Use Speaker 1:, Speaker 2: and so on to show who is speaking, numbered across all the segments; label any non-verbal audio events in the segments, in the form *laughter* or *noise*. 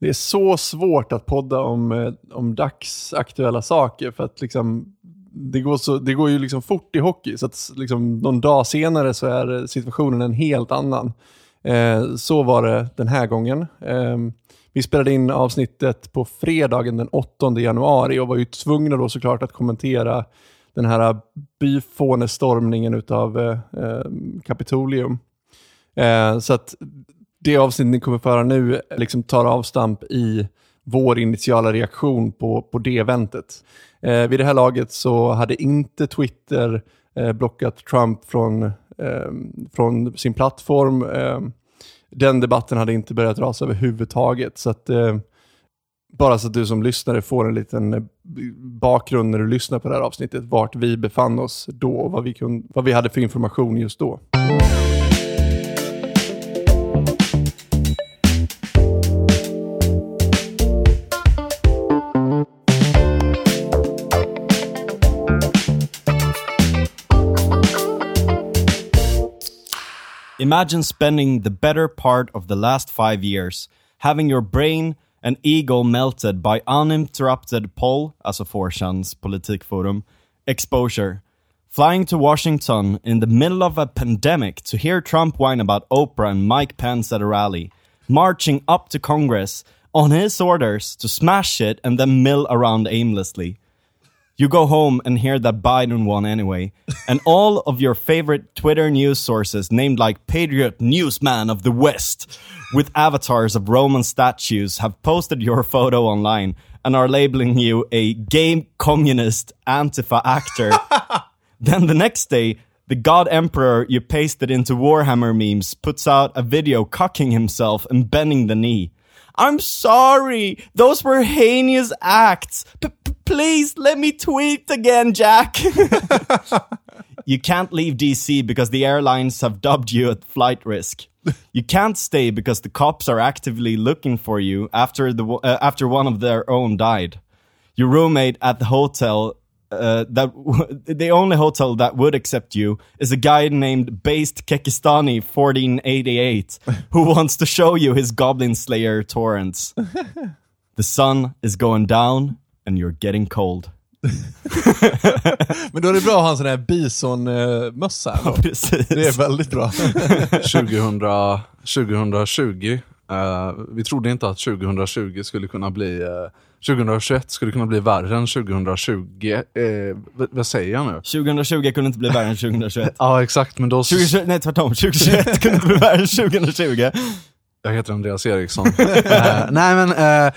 Speaker 1: det är så svårt att podda om, eh, om dagsaktuella saker för att liksom, det, går så, det går ju liksom fort i hockey. Så att liksom, någon dag senare så är situationen en helt annan. Eh, så var det den här gången. Eh, vi spelade in avsnittet på fredagen den 8 januari och var ju tvungna då såklart att kommentera den här byfånestormningen av eh, eh Kapitolium. Eh, så att det avsnitt ni kommer föra nu liksom tar avstamp i vår initiala reaktion på, på det eventet. Eh, vid det här laget så hade inte Twitter eh, blockat Trump från, eh, från sin plattform. Eh, den debatten hade inte börjat rasa överhuvudtaget. Så att, eh, bara så att du som lyssnare får en liten eh, bakgrund när du lyssnar på det här avsnittet, vart vi befann oss då och vad vi, kunde, vad vi hade för information just då.
Speaker 2: Imagine spending the better part of the last five years having your brain and ego melted by uninterrupted poll, alltså 4chans politikforum, exposure. Flying to Washington in the middle of a pandemic to hear Trump whine about Oprah and Mike Pence at a rally. Marching up to Congress on his orders to smash it and then mill around aimlessly. You go home and hear that Biden won anyway, and all of your favorite Twitter news sources, named like Patriot Newsman of the West, with avatars of Roman statues, have posted your photo online and are labeling you a gay communist Antifa actor. *laughs* then the next day, the God Emperor you pasted into Warhammer memes puts out a video cocking himself and bending the knee. I'm sorry. Those were heinous acts. P- please let me tweet again, Jack. *laughs* you can't leave DC because the airlines have dubbed you at flight risk. You can't stay because the cops are actively looking for you after the uh, after one of their own died. Your roommate at the hotel uh, that *laughs* the only hotel that would accept you is a guy named Based Kekistani 1488 *laughs* who wants to show you his Goblin Slayer torrents. the sun is going down and you're getting cold. *laughs*
Speaker 1: Men då är det bra att ha en sån här bisonmössa.
Speaker 2: Ja, precis.
Speaker 1: Det är väldigt bra.
Speaker 3: 2000, 2020, uh, vi trodde inte att 2020 skulle kunna bli, uh, 2021 skulle kunna bli värre än 2020. Uh, vad säger jag nu?
Speaker 2: 2020 kunde inte bli värre än 2021.
Speaker 3: ja exakt, men då...
Speaker 2: 2020, nej tvärtom, 2021 kunde inte bli värre än 2020.
Speaker 3: Jag heter Andreas Eriksson. uh, *laughs* nej men, uh,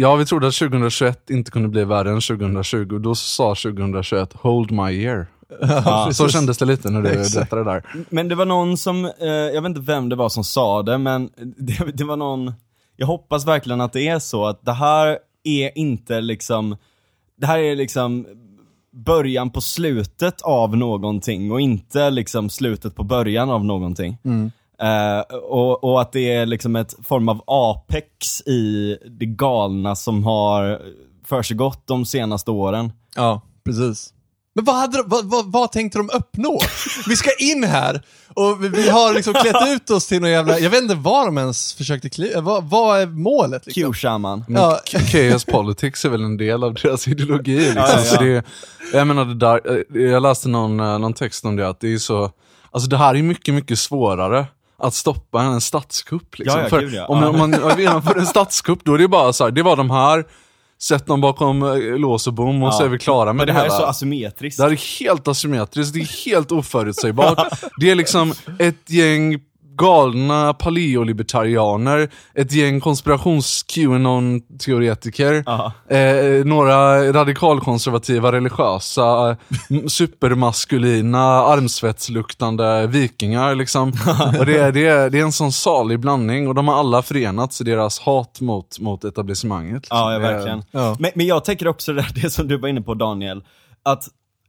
Speaker 3: ja vi trodde att 2021 inte kunde bli värre än 2020 och då sa 2021 hold my year.
Speaker 2: Ja,
Speaker 3: så kändes det lite när du berättade det där.
Speaker 2: Men det var någon som, eh, jag vet inte vem det var som sa det, men det, det var någon, jag hoppas verkligen att det är så att det här är inte liksom, det här är liksom början på slutet av någonting och inte liksom slutet på början av någonting.
Speaker 1: Mm.
Speaker 2: Uh, och, och, att det är liksom ett form av apex i det galna som har försiggått de senaste åren.
Speaker 1: Ja, precis. Men vad, hade de, vad, vad, vad, tänkte de uppnå? Vi ska in här och vi, vi har liksom klätt ut oss till någon jävla, jag vet inte vad de ens försökte kliva, vad, vad är målet?
Speaker 2: Liksom? Q-shaman.
Speaker 3: Ja. Chaos politics är väl en del av deras ideologi. Liksom. Ja, ja, ja. Det, jag menar det där, jag läste någon, någon text om det, att det är så, alltså det här är mycket, mycket svårare att stoppa en statskupp. Liksom.
Speaker 2: Ja, ja,
Speaker 3: För
Speaker 2: gud, ja.
Speaker 3: Om, om man genomför en statskupp, då är det bara så här, det var de här, sätt dem bakom eh, lås och bom och så är vi klara med
Speaker 2: det här
Speaker 3: hela.
Speaker 2: är så asymmetriskt.
Speaker 3: Det här är helt asymmetriskt, det är helt oförutsägbart. *laughs* det är liksom ett gäng galna paleolibertarianer, ett gäng konspirations-QAnon-teoretiker, eh, några radikalkonservativa religiösa, supermaskulina, armsvetsluktande vikingar liksom. och det är, det, det är en sån salig blandning och de har alla förenats i deras hat mot, mot etablissemanget. Liksom.
Speaker 2: Ja, ja verkligen.
Speaker 1: Ja.
Speaker 2: Men, men jag tänker också det, det som du var inne på Daniel, att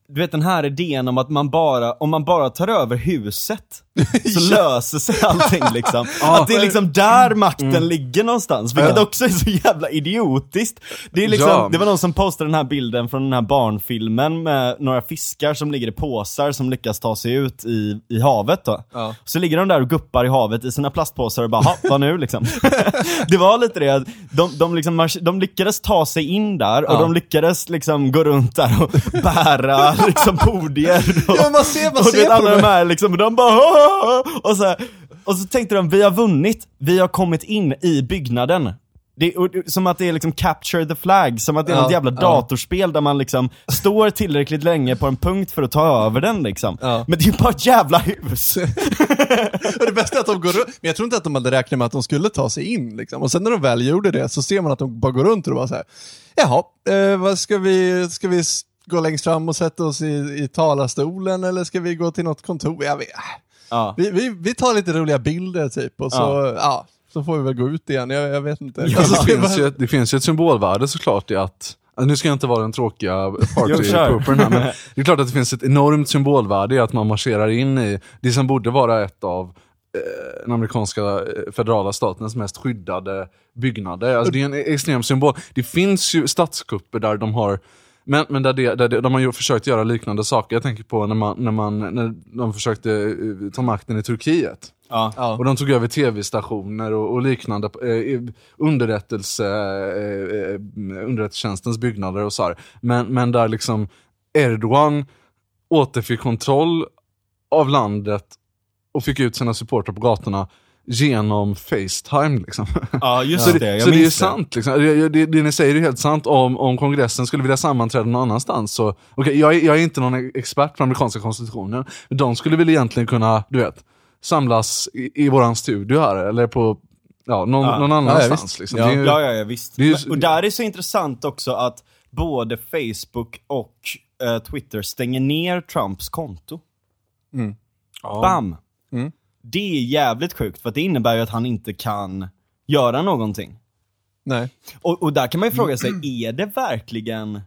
Speaker 2: du vet den här idén om att man bara, om man bara tar över huset, *laughs* så löser sig allting liksom. *laughs* Att det är liksom där makten ligger någonstans, vilket
Speaker 3: Ja.
Speaker 2: också är så jävla idiotiskt. Det är liksom,
Speaker 3: Ja.
Speaker 2: det var någon som postade den här bilden från den här barnfilmen med några fiskar som ligger i påsar som lyckas ta sig ut i, i havet då.
Speaker 1: Ja.
Speaker 2: Så ligger de där och guppar i havet i sina plastpåsar och bara, "Ha, vad nu liksom? *laughs* det var lite det, de, de, liksom, de lyckades ta sig in där och de lyckades liksom gå runt där och bära liksom podier och,
Speaker 1: Ja, man ser- man
Speaker 2: och du
Speaker 1: ser
Speaker 2: vet, alla de här liksom, och de bara "Åh!" *laughs* och så, här, och så tänkte de, vi har vunnit, vi har kommit in i byggnaden. Det, och, som att det är liksom capture the flag, som att det är
Speaker 1: Ja,
Speaker 2: något jävla
Speaker 1: ja.
Speaker 2: datorspel där man liksom står tillräckligt länge på en punkt för att ta över den liksom.
Speaker 1: Ja.
Speaker 2: Men det är bara ett jävla hus. *laughs*
Speaker 1: Och det bästa är att de går runt, men jag tror inte att de hade räknat med att de skulle ta sig in. Liksom. Och sen när de väl gjorde det så ser man att de bara går runt och bara så här. jaha, eh, vad ska vi, ska vi gå längst fram och sätta oss i, i talarstolen eller ska vi gå till något kontor? Jag vet, äh.
Speaker 2: Ja.
Speaker 1: vi, vi, vi tar lite roliga bilder typ och så, ja. så får vi väl gå ut igen. Jag, jag vet inte.
Speaker 3: Alltså, det, finns ju, ett- det finns ju ett symbolvärde såklart i att nu ska jag inte vara den tråkiga partypoopern här, men *laughs* det är klart att det finns ett enormt symbolvärde i att man marscherar in i det som borde vara ett av eh, den amerikanska eh, federala statens mest skyddade byggnader. Alltså, det är en extrem symbol. Det finns ju statskupper där de har men, men där, det, där det, de har ju försökt göra liknande saker. Jag tänker på när, man, när, man, när de försökte eh, ta makten i Turkiet.
Speaker 2: Ja.
Speaker 1: Ja.
Speaker 3: Och de tog över tv-stationer och, och liknande, eh, underrättelse, eh, eh, underrättelsetjänstens byggnader och så här. Men, men där liksom Erdogan återfick kontroll av landet och fick ut sina supportrar på gatorna genom Facetime. Liksom.
Speaker 2: Ja, just
Speaker 3: Så
Speaker 2: det,
Speaker 3: det,
Speaker 2: jag
Speaker 3: så det är
Speaker 2: det.
Speaker 3: sant. Liksom. Det, det, det ni säger är helt sant. Om, om kongressen skulle vilja sammanträda någon annanstans så, okej, jag, är- jag är inte någon expert på amerikanska konstitutionen, men de skulle väl egentligen kunna, du vet, samlas i, i våran studio här, eller på ja, någon,
Speaker 2: Ja.
Speaker 3: någon
Speaker 1: Ja,
Speaker 3: annanstans.
Speaker 1: visst.
Speaker 3: liksom.
Speaker 1: Ja.
Speaker 3: Ju-
Speaker 2: Ja, ja, ja visst.
Speaker 3: Ju-
Speaker 2: Men- Och där är så intressant också att både Facebook och eh, Twitter stänger ner Trumps konto.
Speaker 3: ja.
Speaker 2: Bam!
Speaker 1: Mm.
Speaker 2: Det är jävligt sjukt, för det innebär ju att han inte kan göra någonting.
Speaker 1: Nej.
Speaker 2: Och, och där kan man ju fråga sig, är det verkligen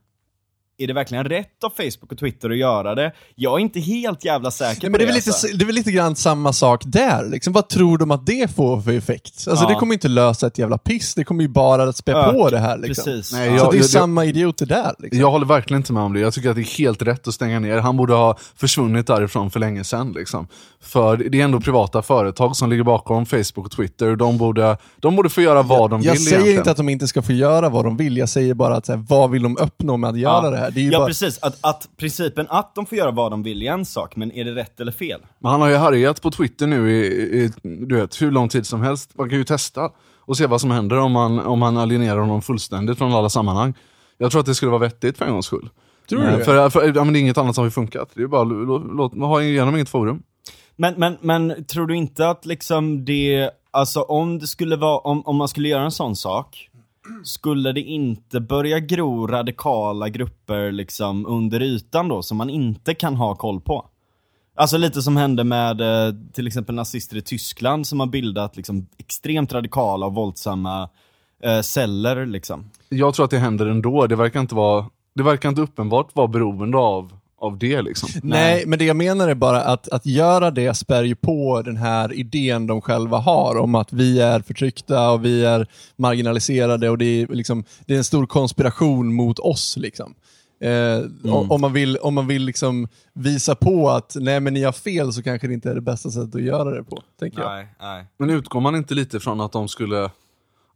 Speaker 2: är det verkligen rätt av Facebook och Twitter att göra det? Jag är inte helt jävla säker
Speaker 1: Nej,
Speaker 2: på
Speaker 1: men det, är väl
Speaker 2: alltså.
Speaker 1: lite, det är väl lite grann samma sak där. Liksom. Vad tror de att det får för effekt? Alltså,
Speaker 2: Ja.
Speaker 1: Det kommer inte lösa ett jävla piss, det kommer ju bara att spä
Speaker 2: Öka,
Speaker 1: på det här. Liksom.
Speaker 2: Precis.
Speaker 3: Nej,
Speaker 2: Ja.
Speaker 1: Så
Speaker 3: jag-
Speaker 1: det är
Speaker 3: jag-
Speaker 1: samma idioter där. Liksom.
Speaker 3: Jag håller verkligen inte med om det. Jag tycker att det är helt rätt att stänga ner. Han borde ha försvunnit därifrån för länge sedan. Liksom. För det är ändå privata företag som ligger bakom Facebook och Twitter. De borde, de borde få göra vad de
Speaker 1: jag
Speaker 3: vill
Speaker 1: säger
Speaker 3: egentligen.
Speaker 1: inte att de inte ska få göra vad de vill, jag säger bara att så här, vad vill de uppnå med att göra
Speaker 2: Ja.
Speaker 1: det här? Det är ju
Speaker 2: Ja
Speaker 1: bara...
Speaker 2: precis, att, att principen att de får göra vad de vill är en sak, men är det rätt eller fel?
Speaker 3: Men han har ju härjat på Twitter nu i, i du vet, hur lång tid som helst. Man kan ju testa och se vad som händer om man, om man alienerar honom fullständigt från alla sammanhang. Jag tror att det skulle vara vettigt för en gångs skull.
Speaker 1: Tror du
Speaker 3: Eh,
Speaker 1: det?
Speaker 3: För, för, ja, men det är inget annat som har funkat. Det är bara låt, låt, ha igenom inget forum.
Speaker 2: Men, men, men tror du inte att liksom det, alltså om det skulle vara, om, om man skulle göra en sån sak, skulle det inte börja gro radikala grupper liksom under ytan då, som man inte kan ha koll på? Alltså lite som hände med eh, till exempel nazister i Tyskland som har bildat liksom extremt radikala och våldsamma eh, celler liksom.
Speaker 3: Jag tror att det händer ändå. Det verkar inte, vara, det verkar inte uppenbart vara beroende av, av det. Liksom.
Speaker 1: Nej, men det jag menar är bara att, att göra det spär ju på den här idén de själva har om att vi är förtryckta och vi är marginaliserade och det är, liksom, det är en stor konspiration mot oss. Liksom. Eh, o- Om man vill, om man vill liksom visa på att nej men ni har fel så kanske det inte är det bästa sättet att göra det på. Tänker jag.
Speaker 2: Nej, nej.
Speaker 3: Men utgår man inte lite från att de skulle,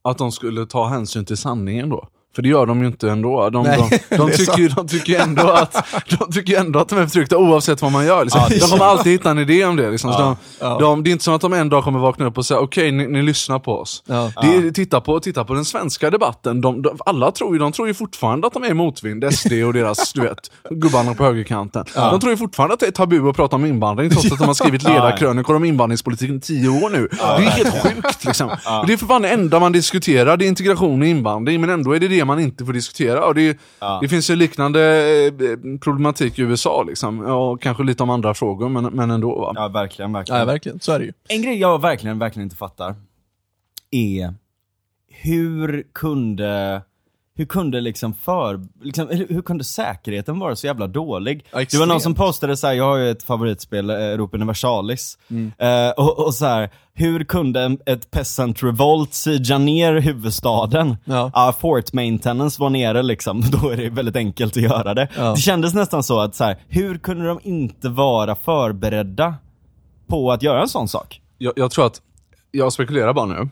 Speaker 3: att de skulle ta hänsyn till sanningen då? För det gör de ju inte ändå. De,
Speaker 1: Nej,
Speaker 3: de, *laughs* de, tycker, ju- de tycker ändå att de tycker ändå att de är förtryckta oavsett vad man gör. Liksom. de kommer alltid hitta en idé om det. Liksom. Så de,
Speaker 1: ja.
Speaker 3: de, det är inte som att de en dag kommer vakna upp och säga okej, ni, ni lyssnar på oss.
Speaker 1: Ja.
Speaker 3: Är, titta, på, titta på den svenska debatten. De, alla tror ju, de tror ju fortfarande att de är i motvind, SD och deras, du vet, gubbarna på högerkanten. De tror ju fortfarande att det är tabu att prata om invandring, trots att de har skrivit ledarkrönikor om invandringspolitiken i tio år nu. Det är helt sjukt liksom. Det är för fan det enda man diskuterar, det är integration och invandring, men ändå är det det man inte får diskutera. Och det, det finns ju liknande eh, problematik i USA, liksom. och kanske lite om andra frågor, men, men ändå. Va?
Speaker 2: Ja, verkligen, verkligen.
Speaker 1: Ja, verkligen. Så är det ju.
Speaker 2: En grej jag verkligen, verkligen inte fattar är hur kunde, hur kunde liksom för, liksom, hur, kunde säkerheten vara så jävla dålig?
Speaker 1: Ja,
Speaker 2: det var någon som postade så här, jag har ju ett favoritspel, eh, Europa Universalis. Eh, och, och så här, hur kunde ett peasant revolt siega ner huvudstaden?
Speaker 1: Ja.
Speaker 2: fort maintenance var nere liksom, *laughs* då är det väldigt enkelt att göra det.
Speaker 1: Ja.
Speaker 2: Det kändes nästan så att så här, hur kunde de inte vara förberedda på att göra en sån sak?
Speaker 3: jag, jag tror att, jag spekulerar bara nu,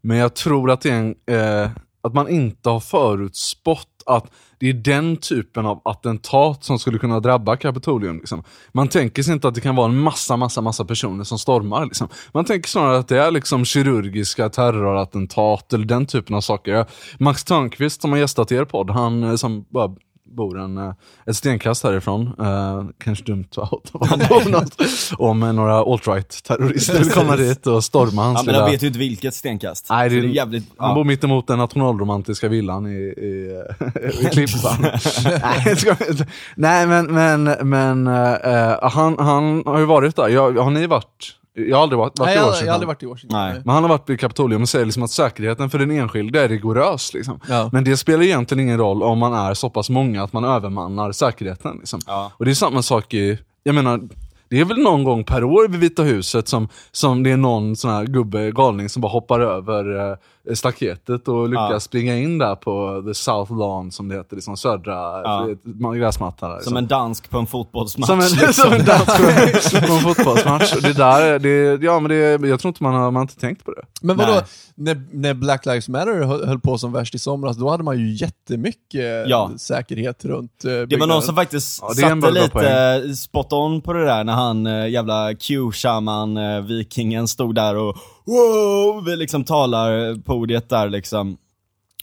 Speaker 3: men jag tror att det är en, eh, att man inte har förutspått att det är den typen av attentat som skulle kunna drabba Kapitolium. Liksom. Man tänker sig inte att det kan vara en massa, massa, massa personer som stormar. Liksom. Man tänker snarare att det är liksom kirurgiska terrorattentat eller den typen av saker. Max Törnqvist som har gästat er podd, han eh, som bara bor en, eh, ett stenkast härifrån, eh, kanske dumt att *laughs* var han bor någonstans, om eh, några alt-right terrorister vill komma dit och storma hans
Speaker 2: Ja, men jag vet ju inte vilket stenkast.
Speaker 3: Nej, det,
Speaker 2: det är jävligt...
Speaker 3: Han
Speaker 2: ja.
Speaker 3: bor mitt emot den nationalromantiska villan i, i, *laughs* i Klippan. *laughs* Nej, men, men, men eh, han, han har ju varit där. Jag, har ni varit? Jag har aldrig varit, varit
Speaker 1: Nej,
Speaker 3: i
Speaker 1: jag,
Speaker 3: Washington.
Speaker 1: jag har aldrig varit i Washington.
Speaker 2: Nej.
Speaker 3: Men han har varit i Kapitolium och säger liksom att säkerheten för den enskilde är rigorös. Liksom.
Speaker 1: Ja.
Speaker 3: Men det spelar egentligen ingen roll om man är så pass många att man övermannar säkerheten. Liksom.
Speaker 2: Ja.
Speaker 3: Och det är samma sak i, jag menar, det är väl någon gång per år vid Vita huset som, som det är någon sån här gubbe, galning som bara hoppar över eh, staketet och lyckas
Speaker 2: Ja.
Speaker 3: springa in där på the South Lawn som det heter, liksom södra
Speaker 2: Ja.
Speaker 3: ja. gräsmatta där.
Speaker 2: Som
Speaker 3: liksom.
Speaker 2: en dansk på en fotbollsmatch.
Speaker 3: Som en,
Speaker 2: liksom. *laughs*
Speaker 3: som en dans på, på en fotbollsmatch. Och Det där, det, ja men det, jag tror inte man har, man har inte tänkt på det.
Speaker 1: Men vadå,
Speaker 2: Nej.
Speaker 1: när, när Black Lives Matter höll, på som värst i somras, då hade man ju jättemycket
Speaker 2: Ja.
Speaker 1: säkerhet runt eh,
Speaker 2: Det var
Speaker 1: byggnaden.
Speaker 2: någon som faktiskt
Speaker 3: Ja,
Speaker 2: satte
Speaker 3: väldigt bra
Speaker 2: lite spot on på det där när han eh, jävla Q-shaman, eh, vikingen, stod där och wow, vi liksom talar på ordet där liksom.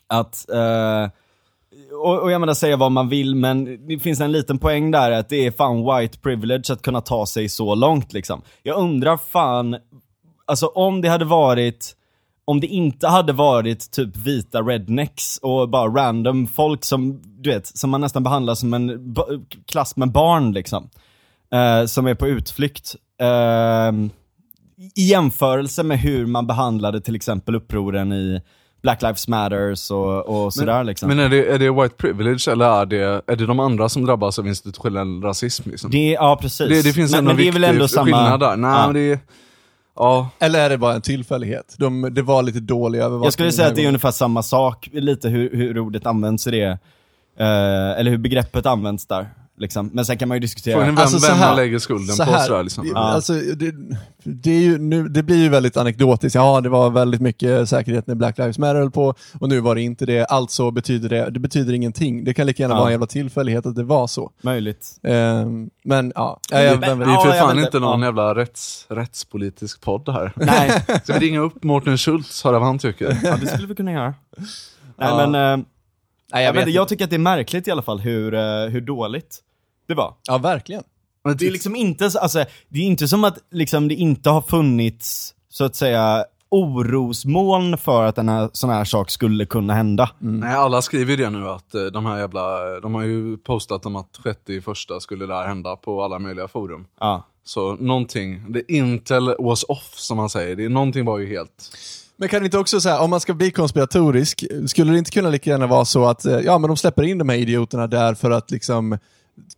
Speaker 2: Att, eh, och, och jag menar säga vad man vill men det finns en liten poäng där att det är fan white privilege att kunna ta sig så långt liksom. Jag undrar fan, alltså om det hade varit om det inte hade varit typ vita rednecks och bara random folk som, du vet, som man nästan behandlar som en klass med barn liksom. Eh, som är på utflykt. Eh, i jämförelse med hur man behandlade till exempel upproren i Black Lives Matters och, och sådär liksom.
Speaker 3: Men är det, är det white privilege eller är det, är det de andra som drabbas av institutionell rasism? Liksom?
Speaker 2: det, ja precis.
Speaker 3: det, det finns
Speaker 2: men,
Speaker 3: ändå
Speaker 2: men det är väl ändå samma...
Speaker 3: skillnad där. Nej,
Speaker 2: ja.
Speaker 3: men det är, ja.
Speaker 1: Eller är det bara en tillfällighet? De, det var lite dålig övervakning.
Speaker 2: Jag skulle säga att det är ungefär samma sak, lite hur, hur ordet används i det, eh, eller hur begreppet används där. Liksom. Men sen kan man ju diskutera...
Speaker 3: Frågan är vem,
Speaker 1: Alltså, så
Speaker 3: vem
Speaker 1: här-
Speaker 3: man lägger skulden
Speaker 1: så
Speaker 3: på.
Speaker 1: här,
Speaker 3: Sådär, liksom.
Speaker 1: det,
Speaker 2: Ja.
Speaker 1: alltså, det, det, är ju, nu, det blir ju väldigt anekdotiskt. Ja, det var väldigt mycket säkerhet när Black Lives Matter höll på och nu var det inte det. Alltså betyder det, det betyder ingenting. Det kan lika gärna
Speaker 2: Ja.
Speaker 1: vara en jävla tillfällighet att det var så.
Speaker 2: Möjligt.
Speaker 1: Ehm, men ja, ja, jag,
Speaker 2: Men-.
Speaker 3: Vi är för fan inte någon jävla rätts, rättspolitisk podd här. *laughs*
Speaker 2: Nej,
Speaker 3: Ska vi ringa upp Mårten Schultz, höra vad han tycker?
Speaker 2: ja, det skulle vi kunna göra. Nej
Speaker 1: Ja.
Speaker 2: men, eh,
Speaker 1: Nej,
Speaker 2: jag, vet,
Speaker 1: inte.
Speaker 2: inte, jag tycker att det är märkligt i alla fall hur, eh, hur dåligt det var.
Speaker 1: Ja, verkligen.
Speaker 3: Men
Speaker 2: Det är liksom inte, så- alltså, det är inte som att liksom, det inte har funnits, så att säga, orosmoln för att en här, sån här sak skulle kunna hända.
Speaker 3: Nej, alla skriver ju det nu att eh, de här jävla, de har ju postat om att 30 första skulle det här hända på alla möjliga forum.
Speaker 2: Ja.
Speaker 3: Så någonting, det Intel was off som man säger, det, någonting var ju helt...
Speaker 1: Men kan det inte också säga, om man ska bli konspiratorisk, skulle det inte kunna lika gärna vara så att eh, ja, men de släpper in de här idioterna där för att liksom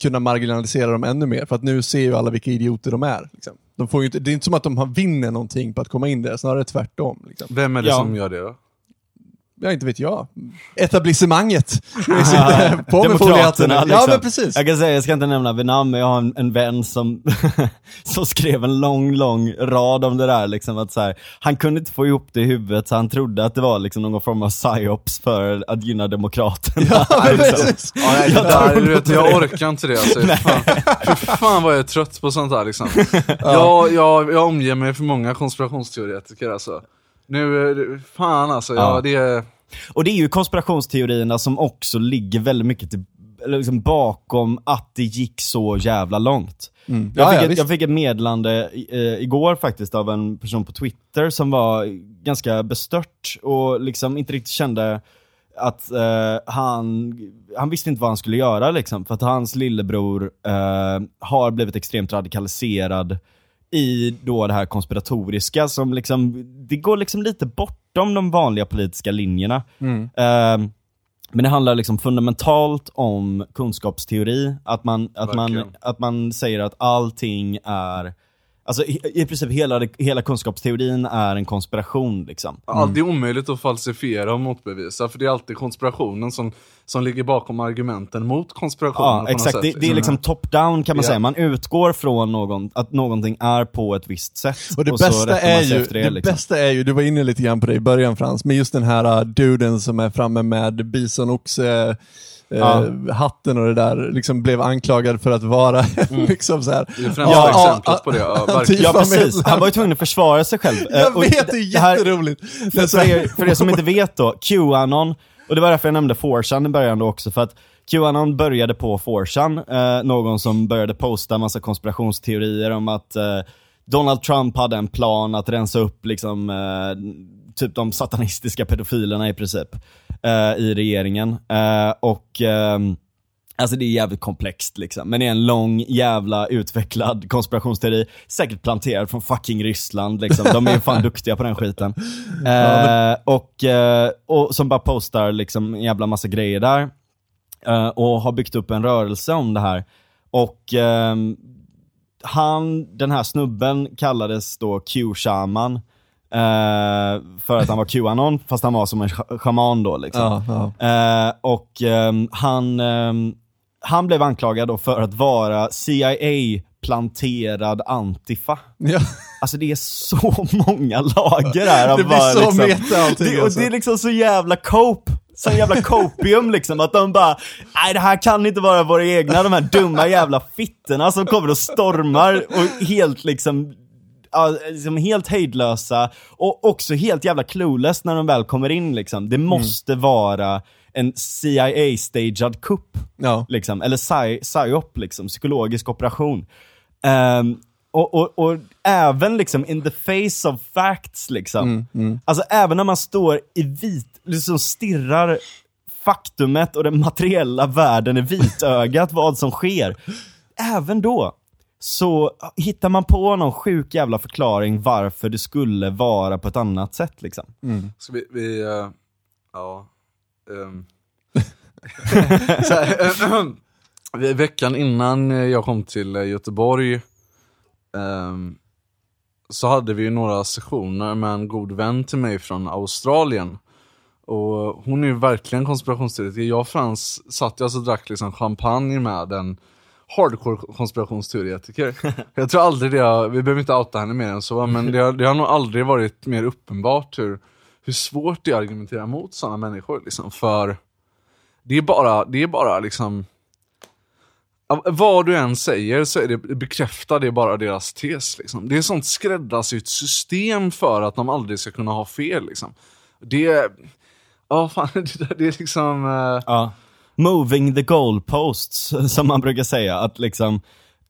Speaker 1: kunna marginalisera dem ännu mer? För att nu ser ju alla vilka idioter de är. Liksom. De får ju inte, det är inte som att de har vinner någonting på att komma in där, snarare tvärtom. Liksom.
Speaker 3: Vem är det
Speaker 2: Ja.
Speaker 3: som gör det då?
Speaker 1: Ja, inte vet jag. Etablissemanget. *laughs* På med
Speaker 2: liksom.
Speaker 1: Ja, men precis.
Speaker 2: Jag kan säga, jag ska inte nämna vid namn, men jag har en, en vän som, *laughs* som skrev en lång, lång rad om det där liksom att så här, han kunde inte få ihop det i huvudet så han trodde att det var liksom någon form av psyops för att gynna demokraterna.
Speaker 1: Ja, *laughs*
Speaker 2: liksom.
Speaker 1: precis.
Speaker 3: Ja, nej, det
Speaker 2: Jag
Speaker 3: där, vet, jag orkar inte det alltså. Fan, fy fan vad jag är trött på sånt här liksom. jag, jag, jag omger mig för många konspirationsteoretiker alltså. Nu, fan alltså, ja,
Speaker 2: Ja.
Speaker 3: det.
Speaker 2: Och det är ju konspirationsteorierna som också ligger väldigt mycket till, liksom bakom att det gick så jävla långt.
Speaker 1: Mm.
Speaker 2: Jag,
Speaker 1: Ja,
Speaker 2: fick
Speaker 1: ja,
Speaker 2: ett,
Speaker 1: visst.
Speaker 2: jag fick ett meddelande eh, igår faktiskt av en person på Twitter som var ganska bestört och liksom inte riktigt kände att eh, han, han visste inte vad han skulle göra liksom, för att hans lillebror eh, har blivit extremt radikaliserad i då det här konspiratoriska som liksom, det går liksom lite bortom de vanliga politiska linjerna.
Speaker 1: Mm.
Speaker 2: Eh, men det handlar liksom fundamentalt om kunskapsteori, att man, att man, att man säger att allting är, alltså i, i princip hela, hela kunskapsteorin är en konspiration liksom.
Speaker 3: Allt är omöjligt att falsifiera och motbevisa, för det är alltid konspirationen som, som ligger bakom argumenten mot konspirationen.
Speaker 2: Ja, exakt. Det, det är liksom top-down kan man
Speaker 3: Ja.
Speaker 2: säga. Man utgår från någon, att någonting är på ett visst sätt.
Speaker 1: Och det
Speaker 2: så
Speaker 1: bästa är ju,
Speaker 2: efter
Speaker 1: det,
Speaker 2: det, liksom.
Speaker 1: bästa är ju, du var inne lite grann på det i början Frans, men just den här uh, duden som är framme med bisonoxe eh,
Speaker 2: Ja.
Speaker 1: hatten och det där, liksom blev anklagad för att vara *laughs* liksom så här.
Speaker 3: Det är främsta
Speaker 1: Ja,
Speaker 3: exemplet på det. Ja, *laughs*
Speaker 1: ja, Fan,
Speaker 2: precis. *laughs* Han var ju tvungen att försvara sig själv. Eh,
Speaker 1: Jag
Speaker 2: och
Speaker 1: vet, det är
Speaker 2: här-
Speaker 1: jätteroligt. Det är så
Speaker 2: för,
Speaker 1: här-
Speaker 2: er, för er som inte vet då, Qanon, och det var därför jag nämnde 4chan i början då också, för att Qanon började på 4chan, eh, någon som började posta massa konspirationsteorier om att eh, Donald Trump hade en plan att rensa upp liksom, eh, typ de satanistiska pedofilerna i princip, eh, i regeringen. Eh, och ehm, Alltså det är jävligt komplext liksom, men det är en lång jävla utvecklad *laughs* konspirationsteori, säkert planterad från fucking Ryssland liksom. De är ju fan *laughs* duktiga på den skiten. Eh, och, eh, och som bara postar liksom en jävla massa grejer där. Eh, och har byggt upp en rörelse om det här. Och ehm, han, den här snubben kallades då Q-shaman. Eh, för att han var Qanon, fast han var som en shaman då liksom.
Speaker 1: Ja, ja.
Speaker 2: Eh, och ehm, han, ehm, han blev anklagad då för att vara CIA-planterad antifa.
Speaker 1: Ja.
Speaker 2: Alltså det är så många lager här.
Speaker 1: Det blir
Speaker 2: bara,
Speaker 1: så
Speaker 2: liksom,
Speaker 1: meta allting,
Speaker 2: det, och
Speaker 1: alltså.
Speaker 2: det är liksom så jävla cope. Så jävla copium liksom, att de bara Nej det här kan inte vara våra egna, de här dumma jävla fittorna som kommer och stormar och helt liksom Ja, liksom helt hejdlösa och också helt jävla clueless när de väl kommer in liksom. Det måste vara en CIA-staged kupp
Speaker 1: Ja.
Speaker 2: liksom, eller psy- psyop, liksom, psykologisk operation. Ehm, och, och, och även liksom in the face of facts, liksom. Alltså även när man står i vit, liksom stirrar faktumet och den materiella världen i vitögat vad som sker. Även då så hittar man på någon sjuk jävla förklaring varför det skulle vara på ett annat sätt liksom.
Speaker 3: Ska vi, vi eh, ja. ehm. *laughs* så här, eh, veckan innan jag kom till eh, Göteborg ehm, så hade vi ju några sessioner med en god vän till mig från Australien. Och hon är ju verkligen konspirationsteoretiker. Jag och Frans satt alltså och drack liksom champagne med en hardcore konspirationsteoretiker. jag tror aldrig det har, vi behöver inte outa henne mer än så, men det har, det har nog aldrig varit mer uppenbart hur, hur svårt det är att argumentera mot sådana människor. Liksom, för det är bara, det är bara liksom vad du än säger så är det, bekräftar det bara deras tes. Liksom. Det är sånt skräddarsytt system för att de aldrig ska kunna ha fel. Liksom. Det, ja fan, *laughs* det, det är liksom... Eh,
Speaker 2: ja. Moving the goalposts, *laughs* som man brukar säga. Att liksom,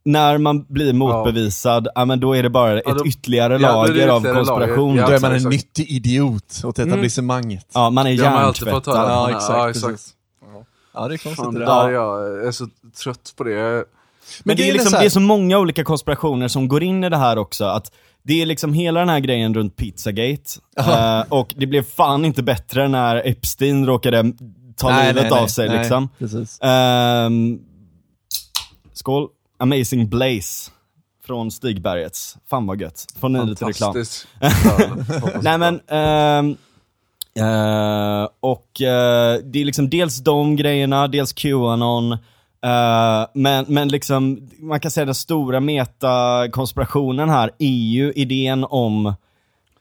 Speaker 2: när man blir motbevisad, ja. men då är det bara ett
Speaker 3: då-
Speaker 2: ytterligare
Speaker 3: ja, då är det
Speaker 2: lager av
Speaker 3: ytterligare
Speaker 2: konspiration.
Speaker 3: lager.
Speaker 1: Då
Speaker 3: Ja,
Speaker 1: är man en nyttig idiot åt etablissemanget.
Speaker 2: Ja, man är
Speaker 3: det
Speaker 2: hjärntvättad.
Speaker 1: Ja, exakt,
Speaker 3: Ja, exakt.
Speaker 1: Ja, det är konstigt
Speaker 3: Fan,
Speaker 1: det
Speaker 3: det
Speaker 1: där.
Speaker 3: jag är så trött på det.
Speaker 2: Men det är,
Speaker 1: grejen
Speaker 2: liksom,
Speaker 1: så
Speaker 2: det är så många olika konspirationer som går in i det här också. Att det är liksom hela den här grejen runt Pizzagate. Eh, och det blev fan inte bättre när Epstein råkade ta
Speaker 1: Nej,
Speaker 2: livet
Speaker 1: nej, nej,
Speaker 2: av sig
Speaker 1: nej,
Speaker 2: liksom.
Speaker 1: Precis.
Speaker 2: Ehm, skål. Amazing Blaze. Från Stigbergets. Fan vad gött. Får ni lite reklam. *laughs* Nej men, ehm, eh, och eh, det är liksom dels de grejerna, dels Qanon, eh, men, men liksom, man kan säga den stora metakonspirationen här är ju idén om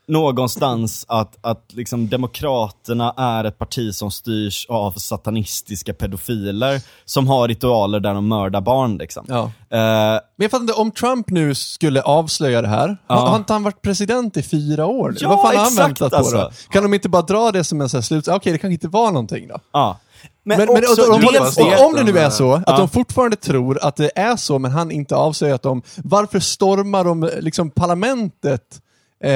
Speaker 2: någonstans att, att liksom demokraterna är ett parti som styrs av satanistiska pedofiler som har ritualer där de mördar barn liksom.
Speaker 1: Ja.
Speaker 2: Eh,
Speaker 1: Men jag fattar inte, om Trump nu skulle avslöja det här,
Speaker 2: Ja.
Speaker 1: har, inte han varit president i fyra år?
Speaker 2: Ja,
Speaker 1: Vad fan har han väntat på
Speaker 2: alltså.
Speaker 1: då? Kan de inte bara dra det som en sån här slut... Okej, det kanske inte var någonting då.
Speaker 2: ja.
Speaker 1: Men, men,
Speaker 2: också dels
Speaker 1: och,
Speaker 2: det-
Speaker 1: och, om det nu är så, att
Speaker 2: Ja.
Speaker 1: de fortfarande tror att det är så, men han inte avslöjat dem, varför stormar de liksom parlamentet? Eh,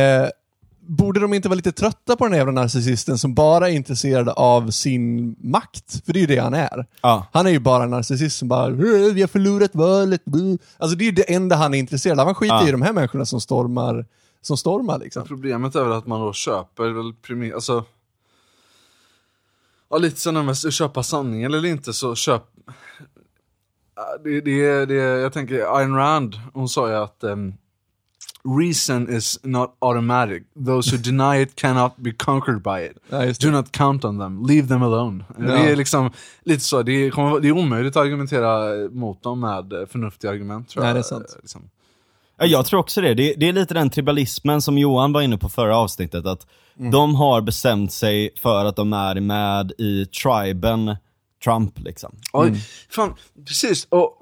Speaker 1: borde de inte vara lite trötta på den här jävla narcissisten som bara är intresserad av sin makt? För det är ju det han är.
Speaker 2: Ja.
Speaker 1: Han är ju bara en narcissist som bara "Eh, “Vi har förlorat valet”. buh." Alltså det är ju det enda han är intresserad av. Han skiter
Speaker 2: Ja.
Speaker 1: i de här människorna som stormar, som stormar liksom.
Speaker 3: Problemet är väl att man då köper väl primi- alltså Ja, lite sådana med att köpa sanning eller inte så köp... Ja, Det, det, det, jag tänker, Ayn Rand, hon sa ju att ehm, Reason is not automatic. Those who deny it cannot be conquered by it.
Speaker 1: Ja,
Speaker 3: Do not count on them. Leave them alone. Det är liksom lite så. Det är, det är omöjligt att argumentera mot dem med förnuftiga argument tror
Speaker 1: Nej,
Speaker 3: jag.
Speaker 1: det är sant.
Speaker 3: Eh, Liksom.
Speaker 2: Ja, jag tror också det. det. Det är lite den tribalismen som Johan var inne på förra avsnittet, att de har bestämt sig för att de är med i triben Trump liksom.
Speaker 3: Oj, fan, precis. Och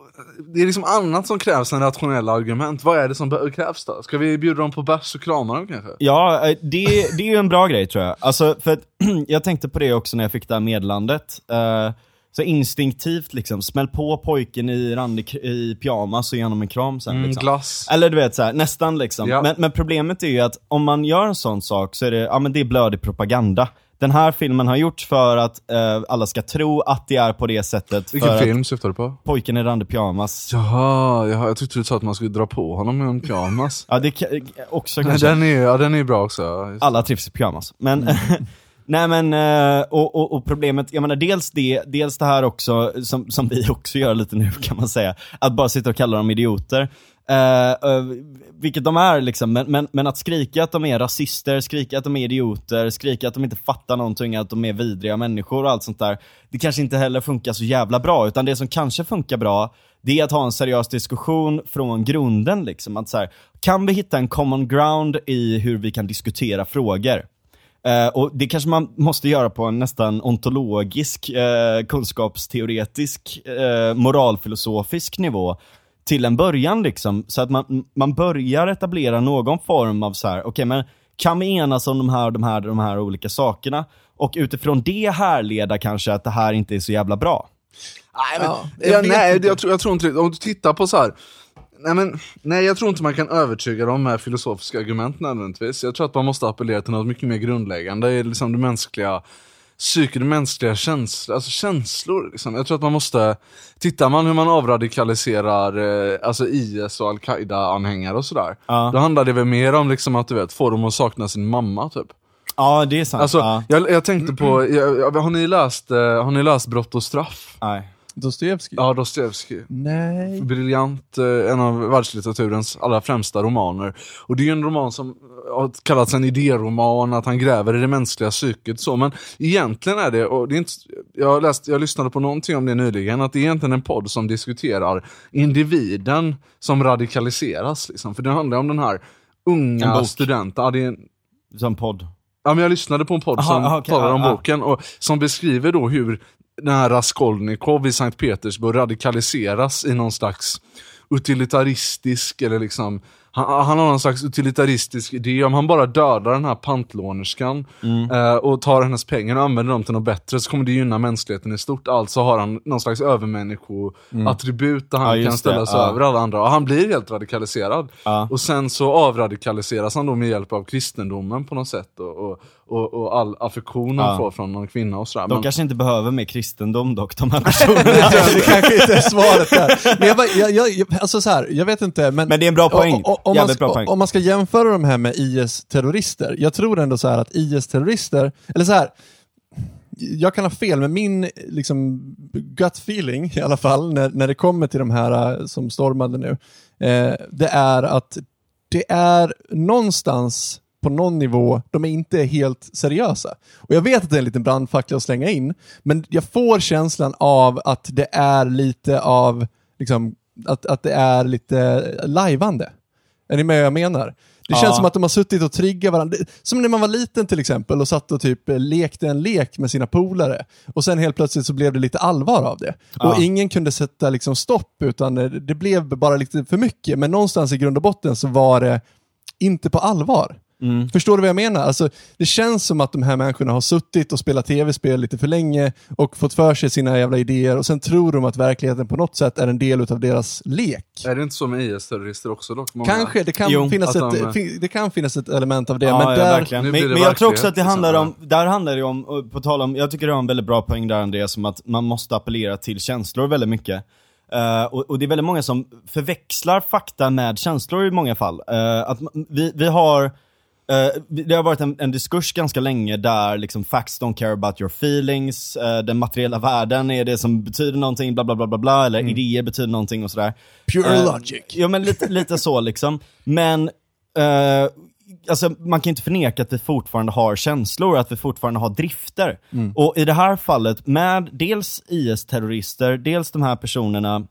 Speaker 3: det är liksom annat som krävs än rationella argument. Vad är det som krävs då? Ska vi bjuda dem på bärs och krama dem kanske?
Speaker 2: Ja, eh, det, det är ju en bra grej tror jag. Alltså, för att, *clears throat* jag tänkte på det också när jag fick det här medlandet. Eh, så instinktivt liksom, smäll på pojken i randig i pyjamas och ge honom en kram sen.
Speaker 3: Mm,
Speaker 2: liksom.
Speaker 3: glass.
Speaker 2: Eller du vet så här, nästan liksom.
Speaker 3: Ja.
Speaker 2: Men, men problemet är ju att om man gör en sån sak så är det, ja men det är blödig propaganda. Den här filmen har gjorts för att eh, alla ska tro att det är på det sättet.
Speaker 3: Vilken film syftar du på?
Speaker 2: pojken i randig pyjamas.
Speaker 3: Jaha, jaha, jag tyckte du sa att man skulle dra på honom med en pyjamas. *laughs*
Speaker 2: Ja, det också kanske.
Speaker 3: den, är, ja, den är bra också. just.
Speaker 2: Alla trivs i pyjamas. Men,
Speaker 3: Mm. *laughs*
Speaker 2: nej men, eh, och, och, och problemet, jag menar dels det, dels det här också, som, som vi också gör lite nu kan man säga, att bara sitta och kalla dem idioter. Uh, vilket de är liksom, men, men, men att skrika att de är rasister, skrika att de är idioter, skrika att de inte fattar någonting, att de är vidriga människor och allt sånt där. Det kanske inte heller funkar så jävla bra, utan det som kanske funkar bra, det är att ha en seriös diskussion från grunden liksom. Att så här, kan vi hitta en common ground i hur vi kan diskutera frågor? Uh, och det kanske man måste göra på en nästan ontologisk, uh, kunskapsteoretisk, uh, moralfilosofisk nivå till en början liksom. Så att man, man börjar etablera någon form av så här, okej men kan vi enas om de här, de här, de här olika sakerna? Och utifrån det härleda kanske att det här inte är så jävla bra.
Speaker 3: Nej, men,
Speaker 1: Ja,
Speaker 3: ja,
Speaker 1: jag
Speaker 3: nej jag, tror, jag tror inte. Om du tittar på så här. Nej, men, nej, jag tror inte man kan övertyga dem med filosofiska argument nödvändigtvis. Jag tror att man måste appellera till något mycket mer grundläggande i liksom det mänskliga psyke, det mänskliga känslor, alltså känslor. Liksom. Jag tror att man måste, tittar man hur man avradikaliserar eh, alltså IS och Al-Qaida-anhängare och sådär.
Speaker 2: Ja.
Speaker 3: Då handlar det väl mer om liksom att du vet, få dem att sakna sin mamma typ.
Speaker 2: Ja, det är sant.
Speaker 3: Alltså,
Speaker 2: ja.
Speaker 3: jag, jag tänkte på, *clears throat* jag, jag, har, ni läst, eh, har ni läst Brott och straff?
Speaker 2: Nej.
Speaker 1: Dostojevskij?
Speaker 3: Ja, Dostojevskij.
Speaker 1: Nej.
Speaker 3: Briljant, eh, en av världslitteraturens allra främsta romaner. Och det är ju en roman som har kallats en idéroman, att han gräver i det mänskliga psyket så. Men egentligen är det, och det är inte, jag, har läst, jag lyssnade på någonting om det nyligen, att det är egentligen en podd som diskuterar individen som radikaliseras. Liksom. För det handlar om den här unga studenten. Ja, det är en,
Speaker 2: Som podd.
Speaker 3: Ja, men jag lyssnade på en podd
Speaker 2: Aha,
Speaker 3: som
Speaker 2: aha, okej,
Speaker 3: talar om
Speaker 2: ja.
Speaker 3: boken och som beskriver då hur den här Raskolnikov i Sankt Petersburg radikaliseras i någon slags utilitaristisk eller liksom han, han har någon slags utilitaristisk idé, om han bara dödar den här pantlånerskan
Speaker 2: Mm.
Speaker 3: eh, och tar hennes pengar och använder dem till något bättre så kommer det gynna mänskligheten i stort. Alltså har han någon slags övermänniskoattribut där han
Speaker 2: Mm. Ja,
Speaker 3: kan ställa sig
Speaker 2: ja.
Speaker 3: över alla andra. Och han blir helt radikaliserad.
Speaker 2: Ja.
Speaker 3: Och sen så avradikaliseras han då med hjälp av kristendomen på något sätt och, och, och, och all affektion
Speaker 2: Ja.
Speaker 3: får från någon kvinna och sådär.
Speaker 2: De
Speaker 3: Men,
Speaker 2: kanske inte behöver mer kristendom dock, de här *laughs* personerna.
Speaker 1: det kanske inte är svaret där. Men jag, bara- jag, jag, alltså så här, jag vet inte, men...
Speaker 2: Men det är en bra poäng.
Speaker 1: O- o- Om, man,
Speaker 2: bra poäng.
Speaker 1: om man ska jämföra de här med IS-terrorister, jag tror ändå så här att IS-terrorister, eller så här, jag kan ha fel, men min liksom, gut feeling i alla fall, när, när det kommer till de här eh, som stormade nu, eh, det är att det är någonstans på någon nivå, de är inte helt seriösa. Och jag vet att det är en liten brandfackla att slänga in, men jag får känslan av att det är lite av, liksom, att, att det är lite lajvande. Är ni med vad jag menar? Det
Speaker 2: Ja.
Speaker 1: känns som att de har suttit och triggat varandra. Som när man var liten till exempel och satt och typ eh, lekte en lek med sina polare. Och sen helt plötsligt så blev det lite allvar av det.
Speaker 2: Ja.
Speaker 1: Och ingen kunde sätta liksom stopp utan eh, det blev bara lite för mycket. Men någonstans i grund och botten så var det inte på allvar.
Speaker 2: Mm.
Speaker 1: Förstår du vad jag menar? Alltså, det känns som att de här människorna har suttit och spelat tv-spel lite för länge och fått för sig sina jävla idéer och sen tror de att verkligheten på något sätt är en del av deras lek.
Speaker 3: är det inte så med IS-terrorister också dock? Många?
Speaker 1: Kanske, det kan,
Speaker 2: Jo,
Speaker 1: finnas
Speaker 3: att
Speaker 1: ett,
Speaker 3: de-
Speaker 1: det kan finnas ett element av det,
Speaker 2: Ja,
Speaker 1: men
Speaker 2: ja,
Speaker 1: där,
Speaker 2: Men, men jag tror också att det handlar om, där handlar det om, på tal om, jag tycker du har en väldigt bra poäng där Andreas, som att man måste appellera till känslor väldigt mycket. Eh, och, och det är väldigt många som förväxlar fakta med känslor i många fall. Eh, att vi, vi har eh, det har varit en, en diskurs ganska länge där liksom facts don't care about your feelings, eh, den materiella världen är det som betyder någonting, bla bla bla bla, bla eller idéer betyder någonting och sådär.
Speaker 1: Pure
Speaker 2: Eh,
Speaker 1: logic.
Speaker 2: Ja men lite, lite så liksom. Men, alltså man kan inte förneka att vi fortfarande har känslor, att vi fortfarande har drifter. Och i det här fallet med dels IS-terrorister, dels de här personerna